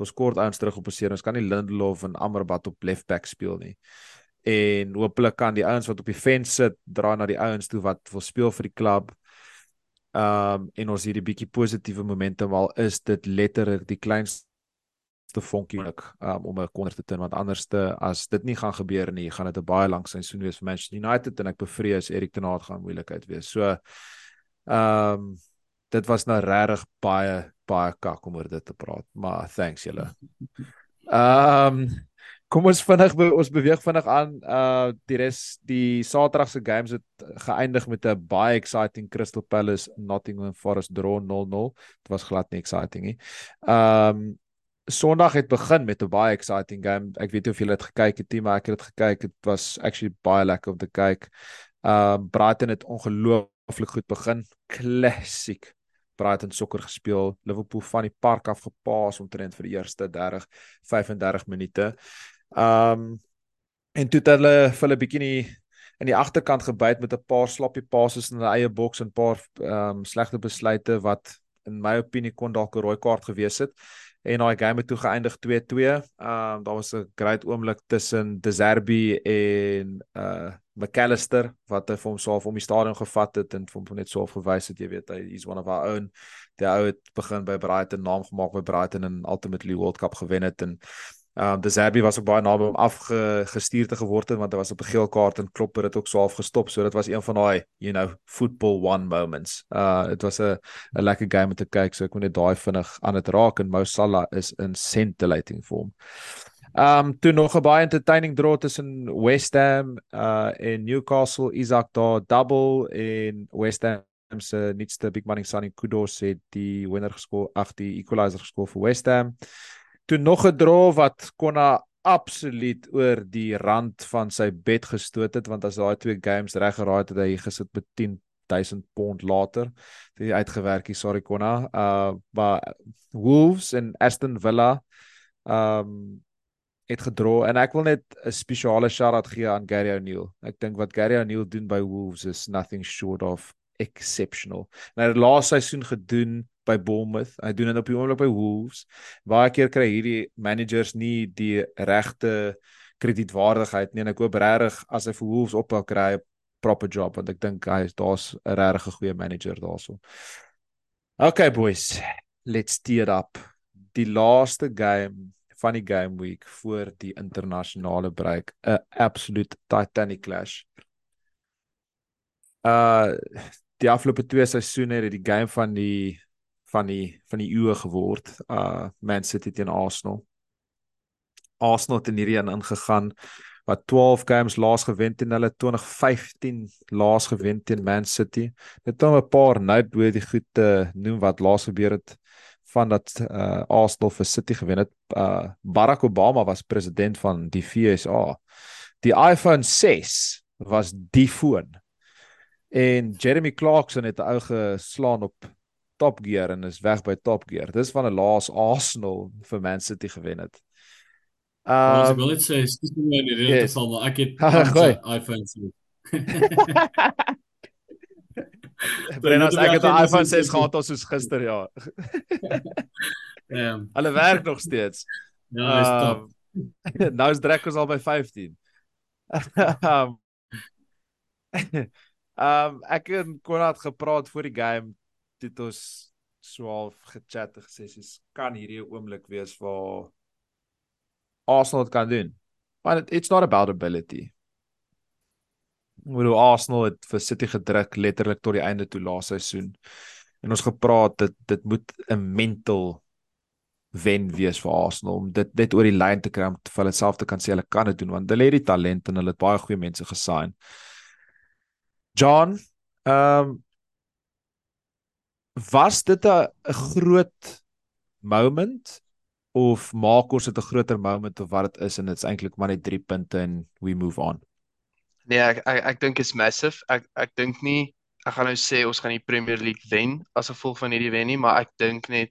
[SPEAKER 1] Ons kort ouens terug op besering. Ons kan nie Lindelof en Amrabat op left back speel nie. En hopelik kan die ouens wat op die fence sit dra na die ouens toe wat wil speel vir die klub. Um en ons hierdie bietjie positiewe momentum al is dit letterlik die kleinste vonkie um, om 'n korner te tin want anderste as dit nie gaan gebeur nie, gaan dit 'n baie lang seisoen wees vir Manchester United en ek bevrees Erik ten Hag gaan moeilikheid wees. So um dit was nou regtig baie baie kak om oor dit te praat, maar thanks julle. Um kom ons vinnig ons beweeg vinnig aan uh die res die Saterdag se games het geëindig met 'n baie exciting Crystal Palace Nottingham Forest draw 0-0. Dit was glad nie exciting nie. Um Sondag het begin met 'n baie exciting game. Ek weet nie of julle dit gekyk het nie, maar ek het dit gekyk. Dit was actually baie lekker om te kyk. Um Brighton het ongelooflik goed begin. Klassiek. Brighton sokker gespeel. Liverpool van die park af gepaas omtrent vir die eerste 30 35 minute. Um en toe het hulle vir hulle bietjie in die agterkant gebyt met 'n paar sloppy passes in hulle eie boks en 'n paar um slegte besluite wat in my opinie kon dalk 'n rooi kaart gewees het en daai game het toe geëindig 2-2. Ehm um, daar was 'n great oomblik tussen De Zerbi en uh McAllister wat hy vir hom soof om die stadion gevat het en vir hom net soof gewys het jy weet hy is one of our own. Die ou het begin by Brighton naam gemaak by Brighton en ultimately World Cup gewen het en Ehm um, De Zerbi was ook baie naby om afgestuur te geword het want hy was op 'n geel kaart en Klopper het ook so afgestop. So dit was een van daai, you know, football one moments. Uh dit was 'n 'n lekker game om te kyk. So ek moet net daai vinnig aan dit raak en Mo Salah is in scintillating. Ehm um, toe nog 'n baie entertaining draw tussen West Ham uh en Newcastle. Isak daar double en West Ham se nuutste big money signing Kudos het die wenner geskoor, ag die equalizer geskoor vir West Ham toe nog 'n draw wat konna absoluut oor die rand van sy bed gestoot het want as daai twee games reg geraai het het hy gesit met 10000 pond later het hy uitgewerk hier sorry konna uh maar Wolves en Aston Villa um het gedra en ek wil net 'n spesiale shout-out gee aan Gary O'Neil. Ek dink wat Gary O'Neil doen by Wolves is nothing short of exceptional. Nou die laaste seisoen gedoen by Bournemouth. Hy doen dit op die oomblik by Wolves. Baie keer kry hierdie managers nie die regte kredietwaardigheid nie en ek hoop regtig as hy vir Wolves ophou kry 'n proper job want ek dink hy is daar's 'n regtig goeie manager daarso. Okay boys, let's tee up. Die laaste game van die game week voor die internasionale break, 'n absolute titanic clash. Uh die afgelope twee seisoene het die game van die van die van die eeue geword. Uh Man City teen Arsenal. Arsenal het in hierdie een ingegaan wat 12 games laas gewen teen hulle 2015 laas gewen teen Man City. Net om 'n paar noteworthy goed te noem wat laas gebeur het van dat uh Arsenal vir City gewen het. Uh Barack Obama was president van die FSA. Die iPhone 6 was die foon. En Jeremy Clarkson het 'n ou geslaan op Top Gear en is weg by Top Gear. Dis van 'n laas Arsenal vir Man City gewen het.
[SPEAKER 3] Um, ek wil net sê, dis nie in die rede yes. geval maar ek het iPhone se.
[SPEAKER 1] Brennas ek het 'n iPhone 6 gehad as soos gister ja. Ehm Hulle werk nog steeds.
[SPEAKER 3] Ja, is top.
[SPEAKER 1] Um, nou is Drekos al by 15. Ehm um, ek en Konrad gepraat voor die game het ons swaalf gechat en gesê dis kan hierdie 'n oomblik wees waar Arsenal dit kan doen. But it's not about ability. Hoe Arsenal het vir City gedruk letterlik tot die einde toe laaste seisoen. En ons gepraat dit dit moet 'n mental wen wees vir Arsenal om dit net oor die lyn te kry om vir hulle self te kan sê hulle kan dit doen want hulle het die talent en hulle het baie goeie mense gesign. John, ehm um, was dit 'n groot moment of maak ons dit 'n groter moment of wat dit is en dit's eintlik maar net 3 punte en we move on.
[SPEAKER 4] Nee, ek ek, ek dink is massive. Ek ek dink nie ek gaan nou sê ons gaan die Premier League wen as gevolg van hierdie wen nie, maar ek dink net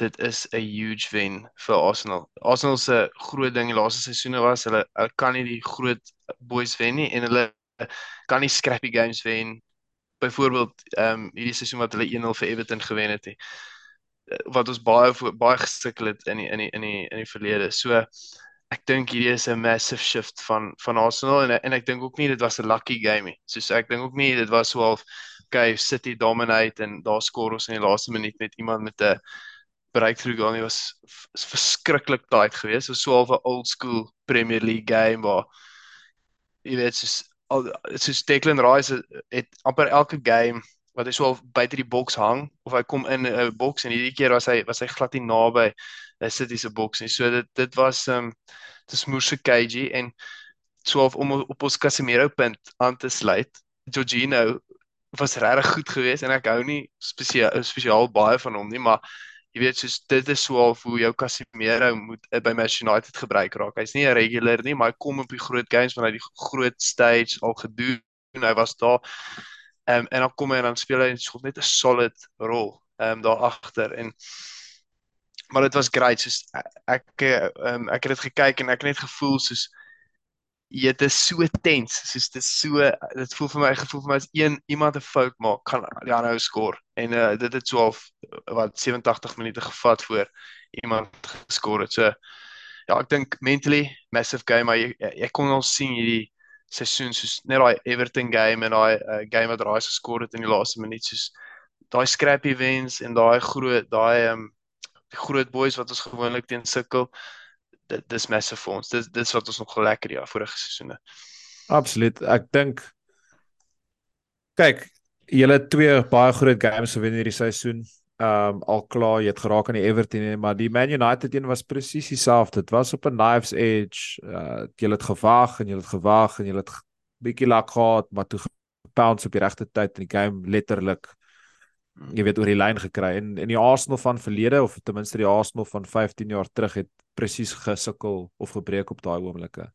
[SPEAKER 4] dit is 'n huge wen vir Arsenal. Arsenal se groot ding die laaste seisoene was hulle, hulle kan nie die groot boys wen nie en hulle kan nie scrappy games wen byvoorbeeld ehm um, hierdie seisoen wat hulle 1-0 vir Everton gewen het, he, wat ons baie baie gesukkel het in die, in die in die in die verlede. So ek dink hierdie is 'n massive shift van van Arsenal en en ek dink ook nie dit was 'n lucky game nie. Soos ek dink ook nie dit was so half okay City dominate en daar skoor ons in die laaste minuut met iemand met 'n breakthrough goal nie was verskriklik tight geweest. So so half 'n old school Premier League game waar jy weet soos al soos Declan Rice het amper elke game wat hy so al buite die boks hang of hy kom in 'n boks en hierdie keer was hy was hy glad nie naby City se boks nie. So dit dit was ehm um, dis moerse cagey en so of, om op ons Casemiro punt aan te sluit. Jorginho was regtig goed geweest en ek hou nie spesiaal spesiaal baie van hom nie, maar jy weet soos dit is so al hoe jou Casemiro moet uh, by Manchester United gebruik raak. Hy's nie 'n regular nie, maar hy kom op die groot games wanneer hy die groot stage al gedoen. Hy was daar Ehm um, en dan kom hy en dan speel hy net 'n solid rol ehm um, daar agter en maar dit was great soos ek ehm um, ek het dit gekyk en ek het net gevoel soos jy dit is so tens soos dit so dit voel vir my gevoel vir my as een iemand 'n fout maak kan ja nou skoor en uh, dit het so half wat 87 minute gevat voor iemand geskor het. So ja ek dink mentally massive game maar jy, jy kon al sien hierdie seisoen soos net daai Everton game en daai uh, game wat Rice geskor het in die laaste minuut soos daai scrappy wins en daai groot daai um die groot boys wat ons gewoonlik teen sukkel dit dis massive vir ons. Dis dis wat ons nog lekker ja vorige seisoene.
[SPEAKER 1] Absoluut. Ek dink kyk julle twee baie groot games gewen hierdie seisoen. Ehm um, al klaar jy het geraak aan die Everton en maar die Man United een was presies dieselfde. Dit was op 'n knife's edge. Uh jy het gewag en jy het gewag en jy het bietjie lak gehad, maar toe pounds op die regte tyd in die game letterlik jy weet oor die lyn gekry en en die Arsenal van verlede of ten minste die Arsenal van 15 jaar terug het presies gesukkel of gebreek op daai oomblikke.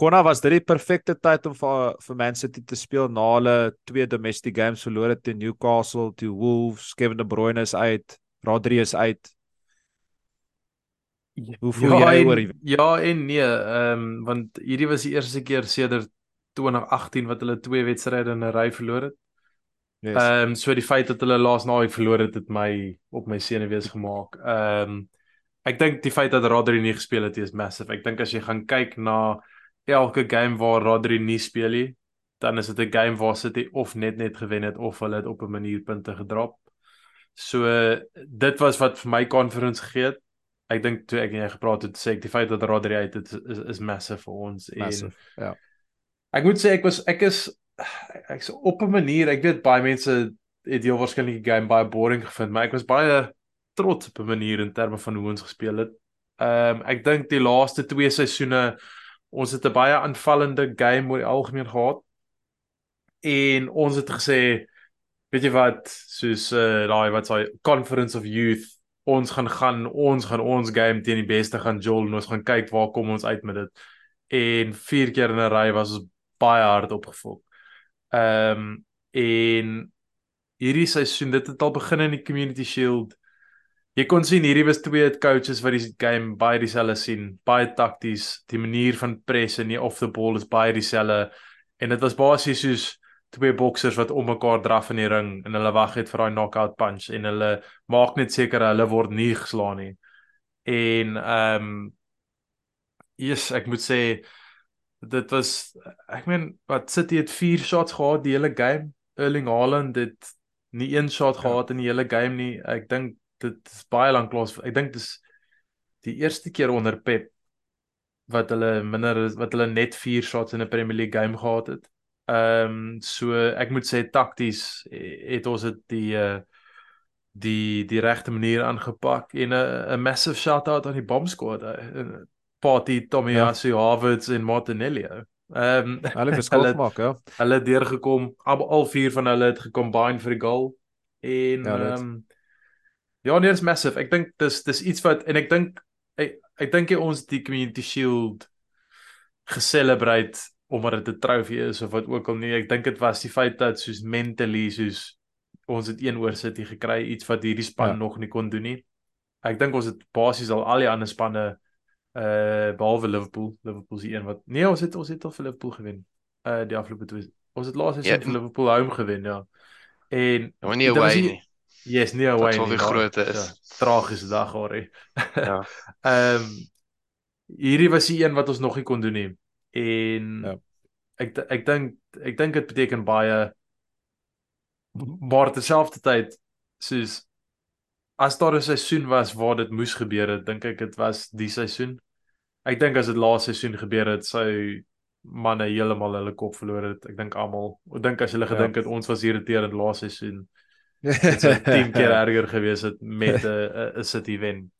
[SPEAKER 1] Konna was dit die perfekte tyd om vir vir Man City te speel na hulle twee domestic games verloor het teen Newcastle, teen Wolves, Kevin De Bruyne is uit, Rodri is uit. Hoe voel ja, jy oor
[SPEAKER 2] die Ja en nee, ehm um, want hierdie was die eerste keer sedert 2018 wat hulle twee wedstryde in 'n ry verloor het. Ehm yes. um, so die feit dat hulle laas naweek verloor het het my op my senuwees gemaak. Ehm um, ek dink die feit dat Rodri nie gespeel het is massive. Ek dink as jy gaan kyk na elke game waar Rodri nie speel nie, dan is dit 'n game waar City of net net gewen het of hulle het op 'n manier punte gedrop. So dit was wat vir my conference gegee het. Ek dink toe ek en jy gepraat het, sê ek die feit dat Rodri uit het is is massive vir ons
[SPEAKER 1] massive, en ja.
[SPEAKER 2] Ek moet sê ek was ek is ek's op 'n manier, ek weet baie mense het heel waarskynlik die game baie boring gevind, maar ek was baie trots op 'n manier in terme van hoe ons gespeel het. Ehm um, ek dink die laaste twee seisoene ons het 'n baie aanvallende game oor die algemeen gehad. En ons het gesê weet jy wat, soos uh daai wat sê conference of youth, ons gaan gaan ons gaan ons game teen die beste gaan jol en ons gaan kyk waar kom ons uit met dit. En vier keer in 'n ry was ons baie hard opgevok. Ehm um, en hierdie seisoen dit het al begin in die Community Shield. Jy kon sien hierdie was twee coaches wat die game baie dieselfde sien, baie takties, die manier van press en die off the ball is baie dieselfde. En dit was basies soos twee boksers wat om mekaar draf in die ring en hulle wag net vir daai knockout punch en hulle maak net seker hulle word nie geslaan nie. En ehm um, yes, ek moet sê dit was ek meen wat City het 4 shots gehad die hele game. Erling Haaland het nie een shot ja. gehad in die hele game nie. Ek dink dit is baie lank klas. Ek dink dis die eerste keer onder Pep wat hulle minder wat hulle net 4 shots in 'n Premier League game gehad het. Ehm um, so ek moet sê takties het ons dit die uh die die regte manier aangepak en 'n 'n massive shout out aan die bomb squad. Party Tomiyasu ja. Havertz en Martinelli. Ehm um,
[SPEAKER 1] hulle verskil maak, ja.
[SPEAKER 2] Hulle het deurgekom. Al, al vier van hulle het gekombine vir die goal en ja, ehm um, Ja, nee, dit is massive. Ek dink dis dis iets wat en ek dink ek, ek dink jy ons die community shield geselebrate omdat dit 'n trofee is of wat ook al nie. Ek dink dit was die feit dat soos mentally soos ons het een oor sit hier gekry iets wat hierdie span ja. nog nie kon doen nie. Ek dink ons het basies al al die ander spanne uh behalwe Liverpool, Liverpool se een wat nee, ons het ons het al vir Liverpool gewen uh die afgelope twee Ons het laas
[SPEAKER 4] Ja,
[SPEAKER 2] seisoen vir Liverpool home gewen, ja. En
[SPEAKER 4] Ja, nie
[SPEAKER 2] dit was
[SPEAKER 4] away
[SPEAKER 2] nie-. Yes, nie away nie.
[SPEAKER 4] die
[SPEAKER 2] maar-
[SPEAKER 4] grootte is.
[SPEAKER 2] Ja, tragiese dag hoor. hè.
[SPEAKER 4] Ja.
[SPEAKER 2] Ehm hierdie was die een wat ons nog nie kon doen nie. En
[SPEAKER 1] Ja.
[SPEAKER 2] ek ek dink ek dink dit beteken baie maar terselfdertyd soos as daar 'n seisoen was waar dit moes gebeur het, dink ek dit was die seisoen. Ek dink as dit laaste seisoen gebeur het, sou manne heeltemal hulle kop verloor het. Ek dink almal. Ek dink as hulle
[SPEAKER 1] Ja.
[SPEAKER 2] gedink het ons was irriterend laaste seisoen, dit sou 10 keer erger gewees het met 'n 'n- 'n City wen.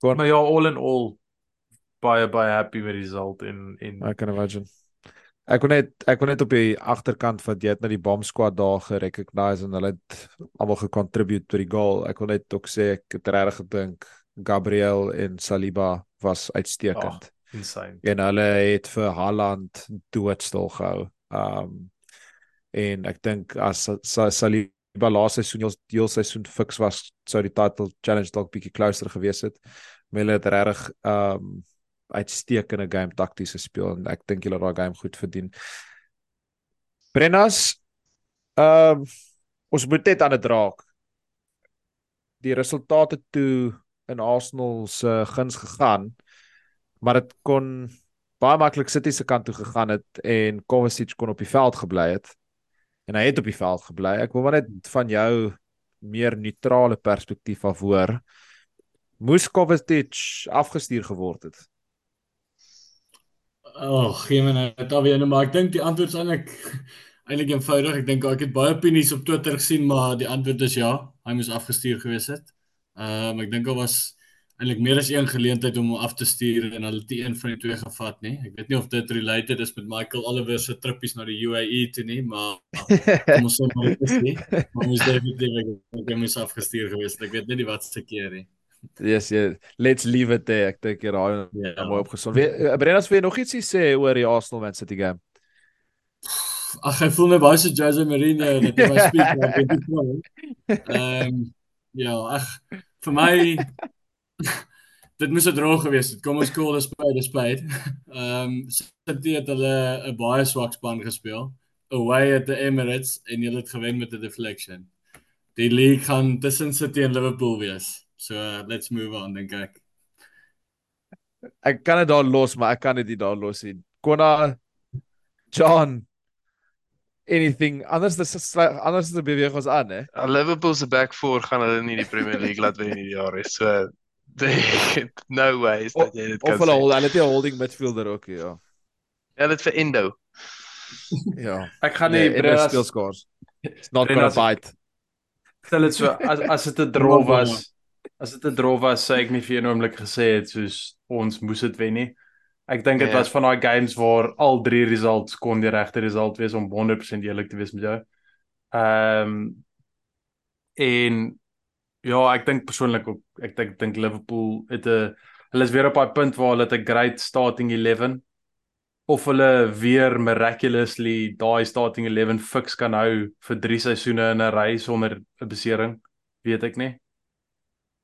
[SPEAKER 1] Kon-
[SPEAKER 2] Maar ja, all in all baie baie happy met die result en en
[SPEAKER 1] I can imagine. Ek kon net ek kon net op die agterkant van jy het na die bomb squad daar gerecognize en hulle het almal gecontribute tot die goal. Ek kon net ook sê ek het regtig gedink Gabriel en Saliba was uitstekend.
[SPEAKER 2] insane.
[SPEAKER 1] en hulle het vir Haaland doodstil gehou. Um en ek dink as Sa- Saliba laaste seisoen heel, heel seisoen fiks was, sou die title challenge dalk bietjie closer gewees het. Maar hulle het regtig um uitstekende game takties gespeel en ek dink hulle het daai game goed verdien. Brennas um ons moet net aan dit raak. Die resultate toe in Arsenal se guns gegaan maar dit kon baie maklik City se kant toe gegaan het en Kovacic kon op die veld gebly het. En hy het op die veld gebly. Ek wil maar net van jou meer neutrale perspektief af hoor. Moes Kovacic afgestuur geword het?
[SPEAKER 3] Oh, gee my net alweer nou, maar ek dink die antwoord is eintlik eintlik eenvoudig. Ek dink ek het baie opinies op Twitter gesien, maar die antwoord is ja, hy moes afgestuur gewees het. Ehm um, ek dink daar was eintlik meer as een geleentheid om hom af te stuur en hulle het een van die twee gevat nie. Ek weet nie of dit related is met Michael Oliver se trippies na die UAE toe nie, maar kom ons sê maar dit is nie. Maar moes definitief ek dink hy moes afgestuur gewees het. Ek weet net nie wat se keer nie.
[SPEAKER 1] Yes, yeah. let's leave it there. Ek dink jy raai
[SPEAKER 3] Ja.
[SPEAKER 1] yeah. mooi opgesom. Wie- Brennas jy nog ietsie sê oor die Arsenal Man City game?
[SPEAKER 3] Ag ek voel my baie so Jose Mourinho dat hy my speak dit. Ehm ja, ag vir my dit moes 'n draw gewees het. Kom ons call dit spade spade. Ehm City het hulle 'n baie swak span gespeel. Away at the Emirates en hulle het gewen met 'n deflection. Die league gaan tussen City en Liverpool wees. So uh, let's move on dink ek.
[SPEAKER 1] Ek kan dit daar los, maar ek kan dit nie daar los nie. Konna John anything anders dis anders dis beweeg ons aan hè.
[SPEAKER 4] Uh, Liverpool se back four gaan hulle nie die Premier League laat wen hierdie jaar nie. So they, no ways dat jy dit kan
[SPEAKER 1] Of hulle
[SPEAKER 4] sê.
[SPEAKER 1] hol- hulle het 'n holding midfielder ook ja.
[SPEAKER 4] Ja, dit vir Endo.
[SPEAKER 1] Ja.
[SPEAKER 2] Ek gaan
[SPEAKER 1] Nee,
[SPEAKER 2] nie
[SPEAKER 1] en
[SPEAKER 2] Brennas-
[SPEAKER 1] speel scores. It's not gonna
[SPEAKER 2] Brennas-
[SPEAKER 1] bite.
[SPEAKER 2] Stel dit so as as dit 'n draw was, as dit 'n draw was, sou ek nie vir een oomblik gesê het soos ons moes dit wen nie. Ek dink dit
[SPEAKER 4] Ja.
[SPEAKER 2] was van daai games waar al drie results kon die regte result wees om 100% eerlik te wees met jou. Ehm en ja, ek dink persoonlik ook ek dink dink Liverpool het 'n hulle is weer op daai punt waar hulle het 'n great starting 11 of hulle weer miraculously daai starting 11 fix kan hou vir 3 seisoene in 'n ry sonder 'n besering, weet ek nie.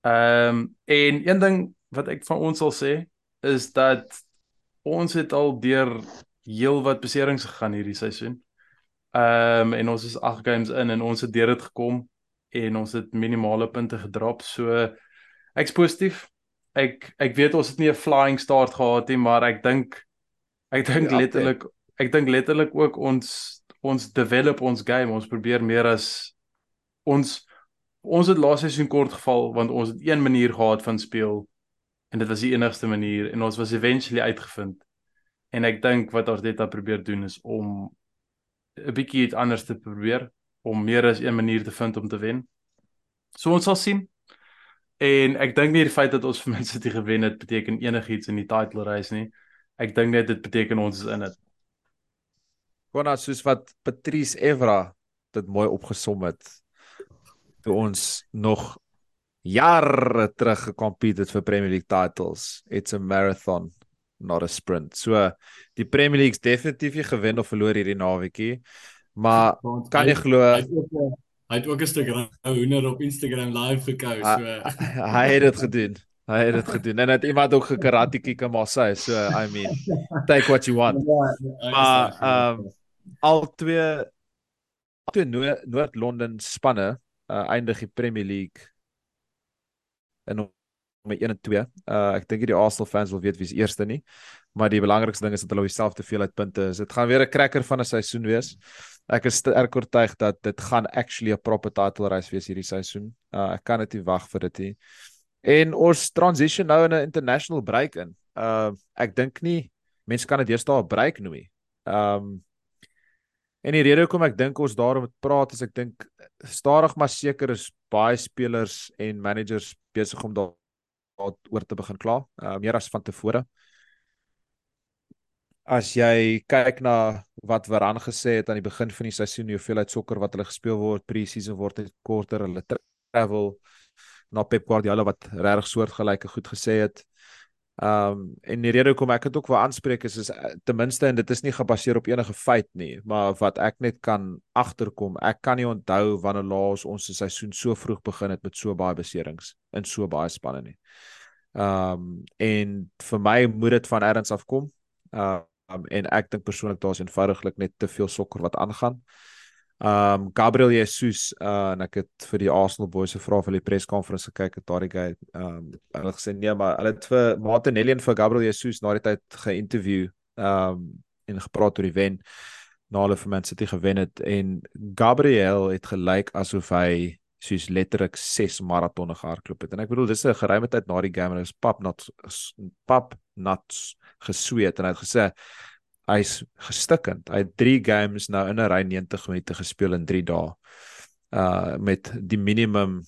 [SPEAKER 2] Ehm um, en een ding wat ek van ons sal sê is dat ons het al deur heelwat beserings gegaan hierdie seisoen. Ehm um, en ons is 8 games in en ons het deur dit gekom en ons het minimale punte gedrop. So ek's positief. Ek ek weet ons het nie 'n flying start gehad nie, maar ek dink ek dink
[SPEAKER 1] Ja,
[SPEAKER 2] letterlik ek dink letterlik ook ons ons develop ons game. Ons probeer meer as ons ons het laaste seisoen kort geval want ons het een manier gehad van speel en dit was die enigste manier en ons was eventually uitgevind. En ek dink wat Arteta probeer doen is om 'n bietjie iets anders te probeer om meer as een manier te vind om te wen. So ons sal sien. En ek dink nie die feit dat ons vir Man City gewen het beteken enigiets in die title race nie. Ek dink net dit beteken ons is in dit.
[SPEAKER 1] Konna soos wat Patrice Evra dit mooi opgesom het toe ons nog jare terug gekompete het vir Premier League titles. It's a marathon, not a sprint. So die Premier League's definitief nie gewen of verloor hierdie naweekie. Maar
[SPEAKER 3] Want
[SPEAKER 1] kan jy glo
[SPEAKER 3] Hy het ook 'n- stuk hoender op Instagram live gekou.
[SPEAKER 1] Ah,
[SPEAKER 3] So
[SPEAKER 1] hy het dit gedoen. Hy het dit gedoen. En het iemand ook gekarate kick in Marseille. So I mean, take what you want.
[SPEAKER 3] Ja,
[SPEAKER 1] Maar ehm al twee al twee Noord-Londen spanne uh, eindig die Premier League in met 1 en 2. Uh ek dink die Arsenal fans wil weet wie's eerste nie. Maar die belangrikste ding is dat hulle dieselfde hoeveelheid punte is. Dit gaan weer 'n cracker van 'n seisoen wees. Ek is sterk oortuig dat dit gaan actually 'n proper title race wees hierdie seisoen. Uh ek kan net nie wag vir dit nie. En ons transition nou in 'n international break in. Uh ek dink nie mense kan dit deesdae 'n break noem nie. Um En die rede hoekom ek dink ons daaroor moet praat is ek dink stadig maar seker is baie spelers en managers besig om daar oor te begin kla, uh, meer as van tevore. As jy kyk na wat Varane gesê het aan die begin van die seisoen, hoeveelheid sokker wat hulle gespeel word pre-season word net korter, hulle travel na Pep Guardiola wat regtig soortgelyke goed gesê het. Um en die rede hoekom ek dit ook wil aanspreek is is eh, ten minste en dit is nie gebaseer op enige feit nie, maar wat ek net kan agterkom, ek kan nie onthou wanneer laas ons se seisoen so vroeg begin het met so baie beserings in so baie spanne nie. Um en vir my moet dit van ergens af kom. Um en ek dink persoonlik daar's eenvoudiglik net te veel sokker wat aangaan. Um Gabriel Jesus uh en ek het vir die Arsenal boys se vrae vir die perskonferensie gekyk het daardie guy um hulle gesê nee maar hulle het vir Martinelli en vir Gabriel Jesus na die tyd ge-interview um en gepraat oor die wen na hulle vir Man City gewen het en Gabriel het gelyk asof hy soos letterlik 6 maratonne gehardloop het. En ek bedoel dis 'n geruime tyd na die game en hy was pap nat pap nat gesweet en hy het gesê hy's gestikkend. Hy het 3 games nou in 'n ry 90 minute gespeel in 3 dae. Uh met die minimum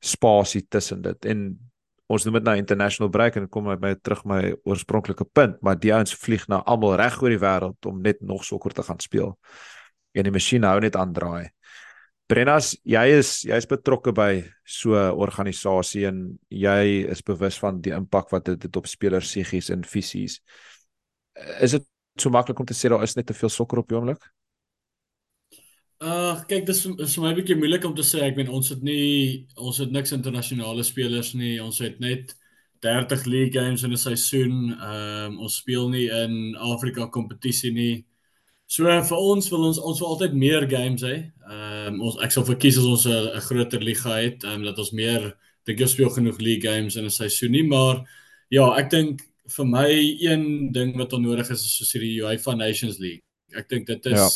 [SPEAKER 1] spasie tussen dit. En ons noem dit nou international break en kom my terug my oorspronklike punt, maar die ouens vlieg nou almal reg oor die wêreld om net nog sokker te gaan speel. En die masjien hou net aan draai. Brennas, jy is jy's betrokke by so 'n organisasie en jy is bewus van die impak wat dit het op spelers psigies en fisies is dit so maklik om te sê daar is net te veel sokker op die oomblik?
[SPEAKER 3] Uh kyk dis is vir my 'n bietjie moeilik om te sê. Ek meen ons het nie ons het niks internasionale spelers nie. Ons het net 30 league games in 'n seisoen. Ehm um, ons speel nie in Afrika kompetisie nie. So vir ons wil ons ons wil altyd meer games hê. Ehm um, ons ek sal verkies as ons 'n groter liga het, ehm um, dat ons meer dink jy speel genoeg league games in 'n seisoen nie, maar ja, ek dink vir my een ding wat onnodig is is soos hierdie UEFA Nations League. Ek dink dit is ja.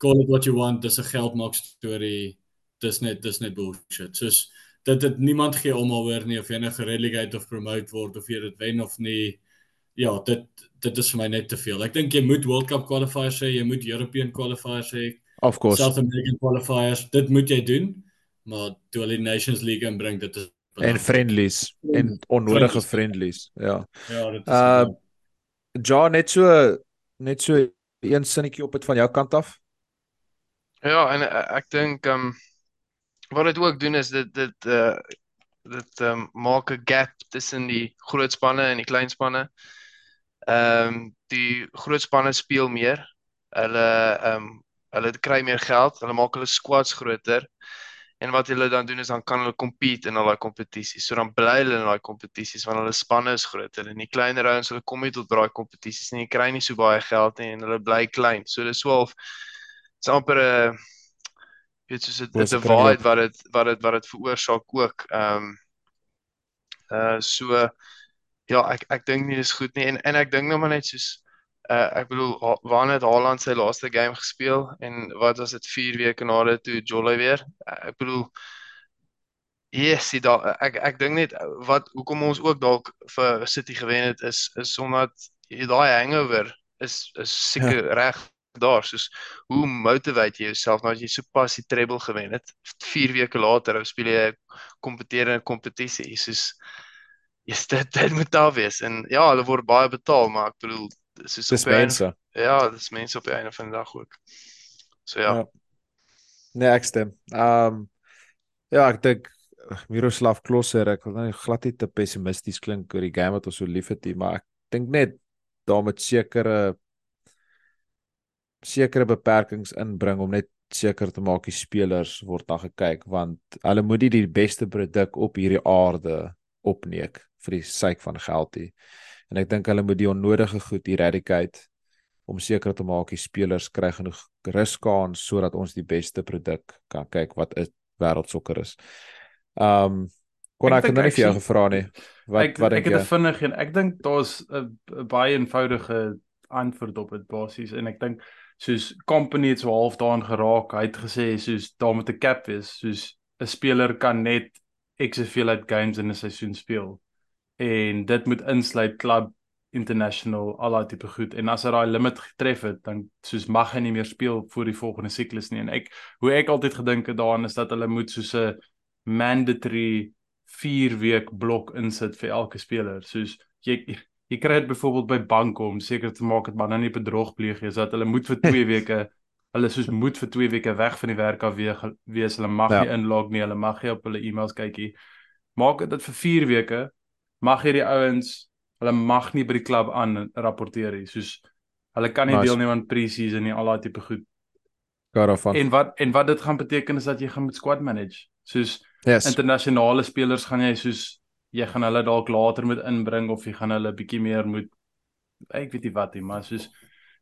[SPEAKER 3] call it what you want, dis 'n geldmaak storie. Dis net dis net bullshit. Soos dit dit niemand gee om alhoor nie of jy nou gerelegate of promote word of jy dit wen of nie. Ja, dit dit is vir my net te veel. Ek dink jy moet World Cup qualifiers hê, jy moet European qualifiers hê.
[SPEAKER 1] Of course.
[SPEAKER 3] South American qualifiers, dit moet jy doen. Maar toe hulle die Nations League inbring, dit is
[SPEAKER 1] en friendlies en onnodige friendlies. Ja.
[SPEAKER 3] Ja, dit is
[SPEAKER 1] uh Ja, net so net so een sinnetjie op dit van jou kant af.
[SPEAKER 4] Ja, en uh, ek dink ehm um, wat dit ook doen is dit dit uh dit ehm um, maak 'n gap tussen die groot spanne en die klein spanne. Ehm um, die groot spanne speel meer. Hulle ehm um, hulle kry meer geld, hulle maak hulle squads groter. En wat hulle dan doen is dan kan hulle compete in al daai kompetisies. So dan bly hulle in daai kompetisies want hulle spanne is groter en die kleiner ouens hulle kom nie tot daai kompetisies nie. Hulle kry nie so baie geld nie en hulle bly klein. So dis swaalf is amper 'n weet soos dit 'n divide wat dit wat dit wat dit veroorsaak ook. Ehm um, uh so ja, ek ek dink nie dis goed nie en en ek dink nou maar net soos Uh, ek bedoel wanneer het Haaland sy laaste game gespeel en wat was dit 4 weke na dit toe Jolley weer? Uh, ek bedoel Yes, dit ek ek dink net wat hoekom ons ook dalk vir City gewen het is is omdat daai hangover is is seker ja. reg daar soos hoe motivate jy jouself nou as jy so pas die treble gewen het 4 weke later ou speel jy kompeterende kompetisie soos Yes, dit dit moet daar wees en ja, hulle word baie betaal, maar ek bedoel dis is
[SPEAKER 1] dis mense.
[SPEAKER 4] Een, ja, dis mense op die einde van die dag ook. So ja. ja.
[SPEAKER 1] Nee, ek stem. Ehm um, ja, ek dink Miroslav Klose, ek wil nou glad nie te pessimisties klink oor die game wat ons so liefhet nie, maar ek dink net daar moet sekere sekere beperkings inbring om net seker te maak die spelers word dan gekyk want hulle moet nie die beste produk op hierdie aarde opneek vir die syk van geld nie en ek dink hulle moet die onnodige goed eradicate om seker te maak die spelers kry genoeg ruskans sodat ons die beste produk kan kyk wat 'n wêreldsokker is. Um kon ek, ek nou nie vir jou gevra nie.
[SPEAKER 2] Wat ek, wat ek het 'n vinnig en ek dink daar's 'n baie eenvoudige antwoord op dit basies en ek dink soos company het so half daarin geraak. Hy het gesê soos daar moet 'n cap wees, soos 'n speler kan net ek soveel uit games in 'n seisoen speel. En dit moet insluit klub international al daai tipe goed. En as hy daai limit getref het dan soos mag hy nie meer speel vir die volgende siklus nie. En ek hoe ek altyd gedink het daaraan is dat hulle moet soos 'n mandatory 4 week blok insit vir elke speler. Soos jy jy kry dit byvoorbeeld by banke om seker te maak dat man nou nie bedrog pleeg nie sodat hulle moet vir 2 weke hulle soos moet vir 2 weke weg van die werk af wees. Hulle mag ja. nie inlog nie hulle mag nie op hulle e-mails kykie. Maak dit vir 4 weke mag hierdie ouens hulle mag nie by die klub aan rapporteer nie. Soos hulle kan nie nice. deelneem aan pre-season nie, al daai tipe goed.
[SPEAKER 1] Karafan.
[SPEAKER 2] En wat en wat dit gaan beteken is dat jy gaan met squad manage. Soos yes. internasionale spelers gaan jy soos jy gaan hulle dalk later moet inbring of jy gaan hulle bietjie meer moet ek weet nie wat nie, maar soos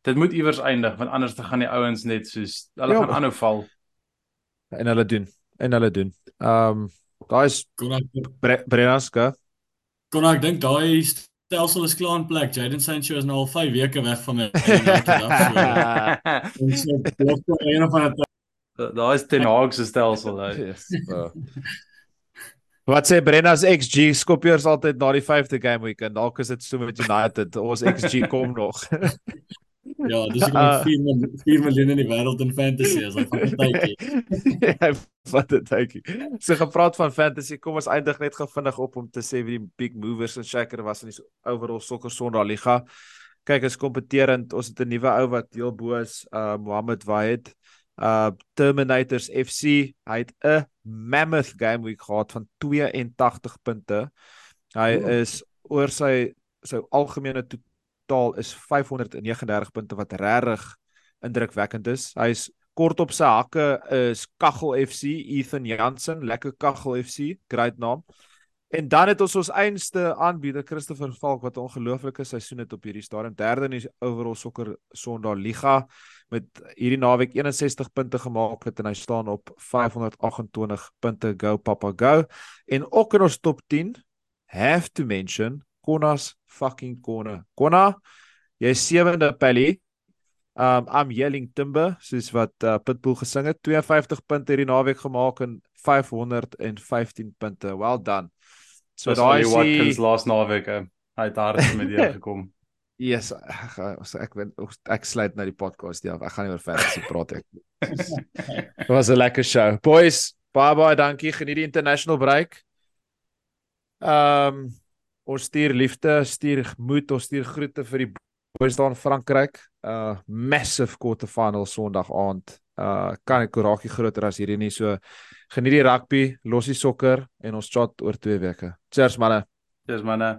[SPEAKER 2] dit moet iewers eindig want anders dan gaan die ouens net soos hulle ja, gaan aanhou val.
[SPEAKER 1] En hulle doen. En hulle doen. Ehm um, daai is Brenaska.
[SPEAKER 3] Kon ek dink daai stelsel is klaar in plek. Jaden Sancho is nou al 5 weke weg van my. Ons het blok vir een van die
[SPEAKER 2] Daar is Ten Hag se stelsel nou. Yes.
[SPEAKER 1] Wat sê Brenna's XG skopiers altyd na die 5de game weekend. Dalk is dit so met United. Ons XG kom nog.
[SPEAKER 3] Ja, dis ek met 4 miljoen 4 miljoen in die wêreld in fantasy as hy van tydjie.
[SPEAKER 1] Ja, wat 'n tydjie. So gepraat van fantasy, kom ons eindig net gou vinnig op om te sê wie die big movers en shaker was in die overall sokker Sondag liga. Kyk, is kompeterend. Ons het 'n nuwe ou wat heel bo is, uh Mohammed Wahid. Uh Terminators FC. Hy het 'n mammoth game week gehad van 82 punte. Hy oh. is oor sy sy algemene totaal is 539 punte wat regtig indrukwekkend is. Hy's kort op sy hakke is Kaggel FC, Ethan Jansen, lekker Kaggel FC, great naam. En dan het ons ons einste aanbieder Christopher Falk wat 'n ongelooflike seisoen het op hierdie stadium, derde in die overall sokker Sondag Liga met hierdie naweek 61 punte gemaak het en hy staan op 528 punte go papa go en ook in ons top 10 have to mention Konas fucking Kona. Kona, jy sewende Pelly. Um I'm yelling timber soos wat uh, Pitbull gesing het. 52 punte hierdie naweek gemaak en 515 punte. Well done.
[SPEAKER 2] So daai is Watkins last naweek. Uh, hy het daar met jou gekom.
[SPEAKER 1] Yes, ek ek ek, ek, ek sluit nou die podcast ja. Ek gaan nie oor fantasy praat ek. Dit was 'n lekker show. Boys, bye bye, dankie. Geniet die international break. Um ons stuur liefde, stuur moed, ons stuur groete vir die boys daar in Frankryk. Uh massive quarter final Sondag aand. Uh kan ek korakie groter as hierdie nie. So geniet die rugby, los die sokker en ons chat oor 2 weke. Cheers manne.
[SPEAKER 2] Cheers manne.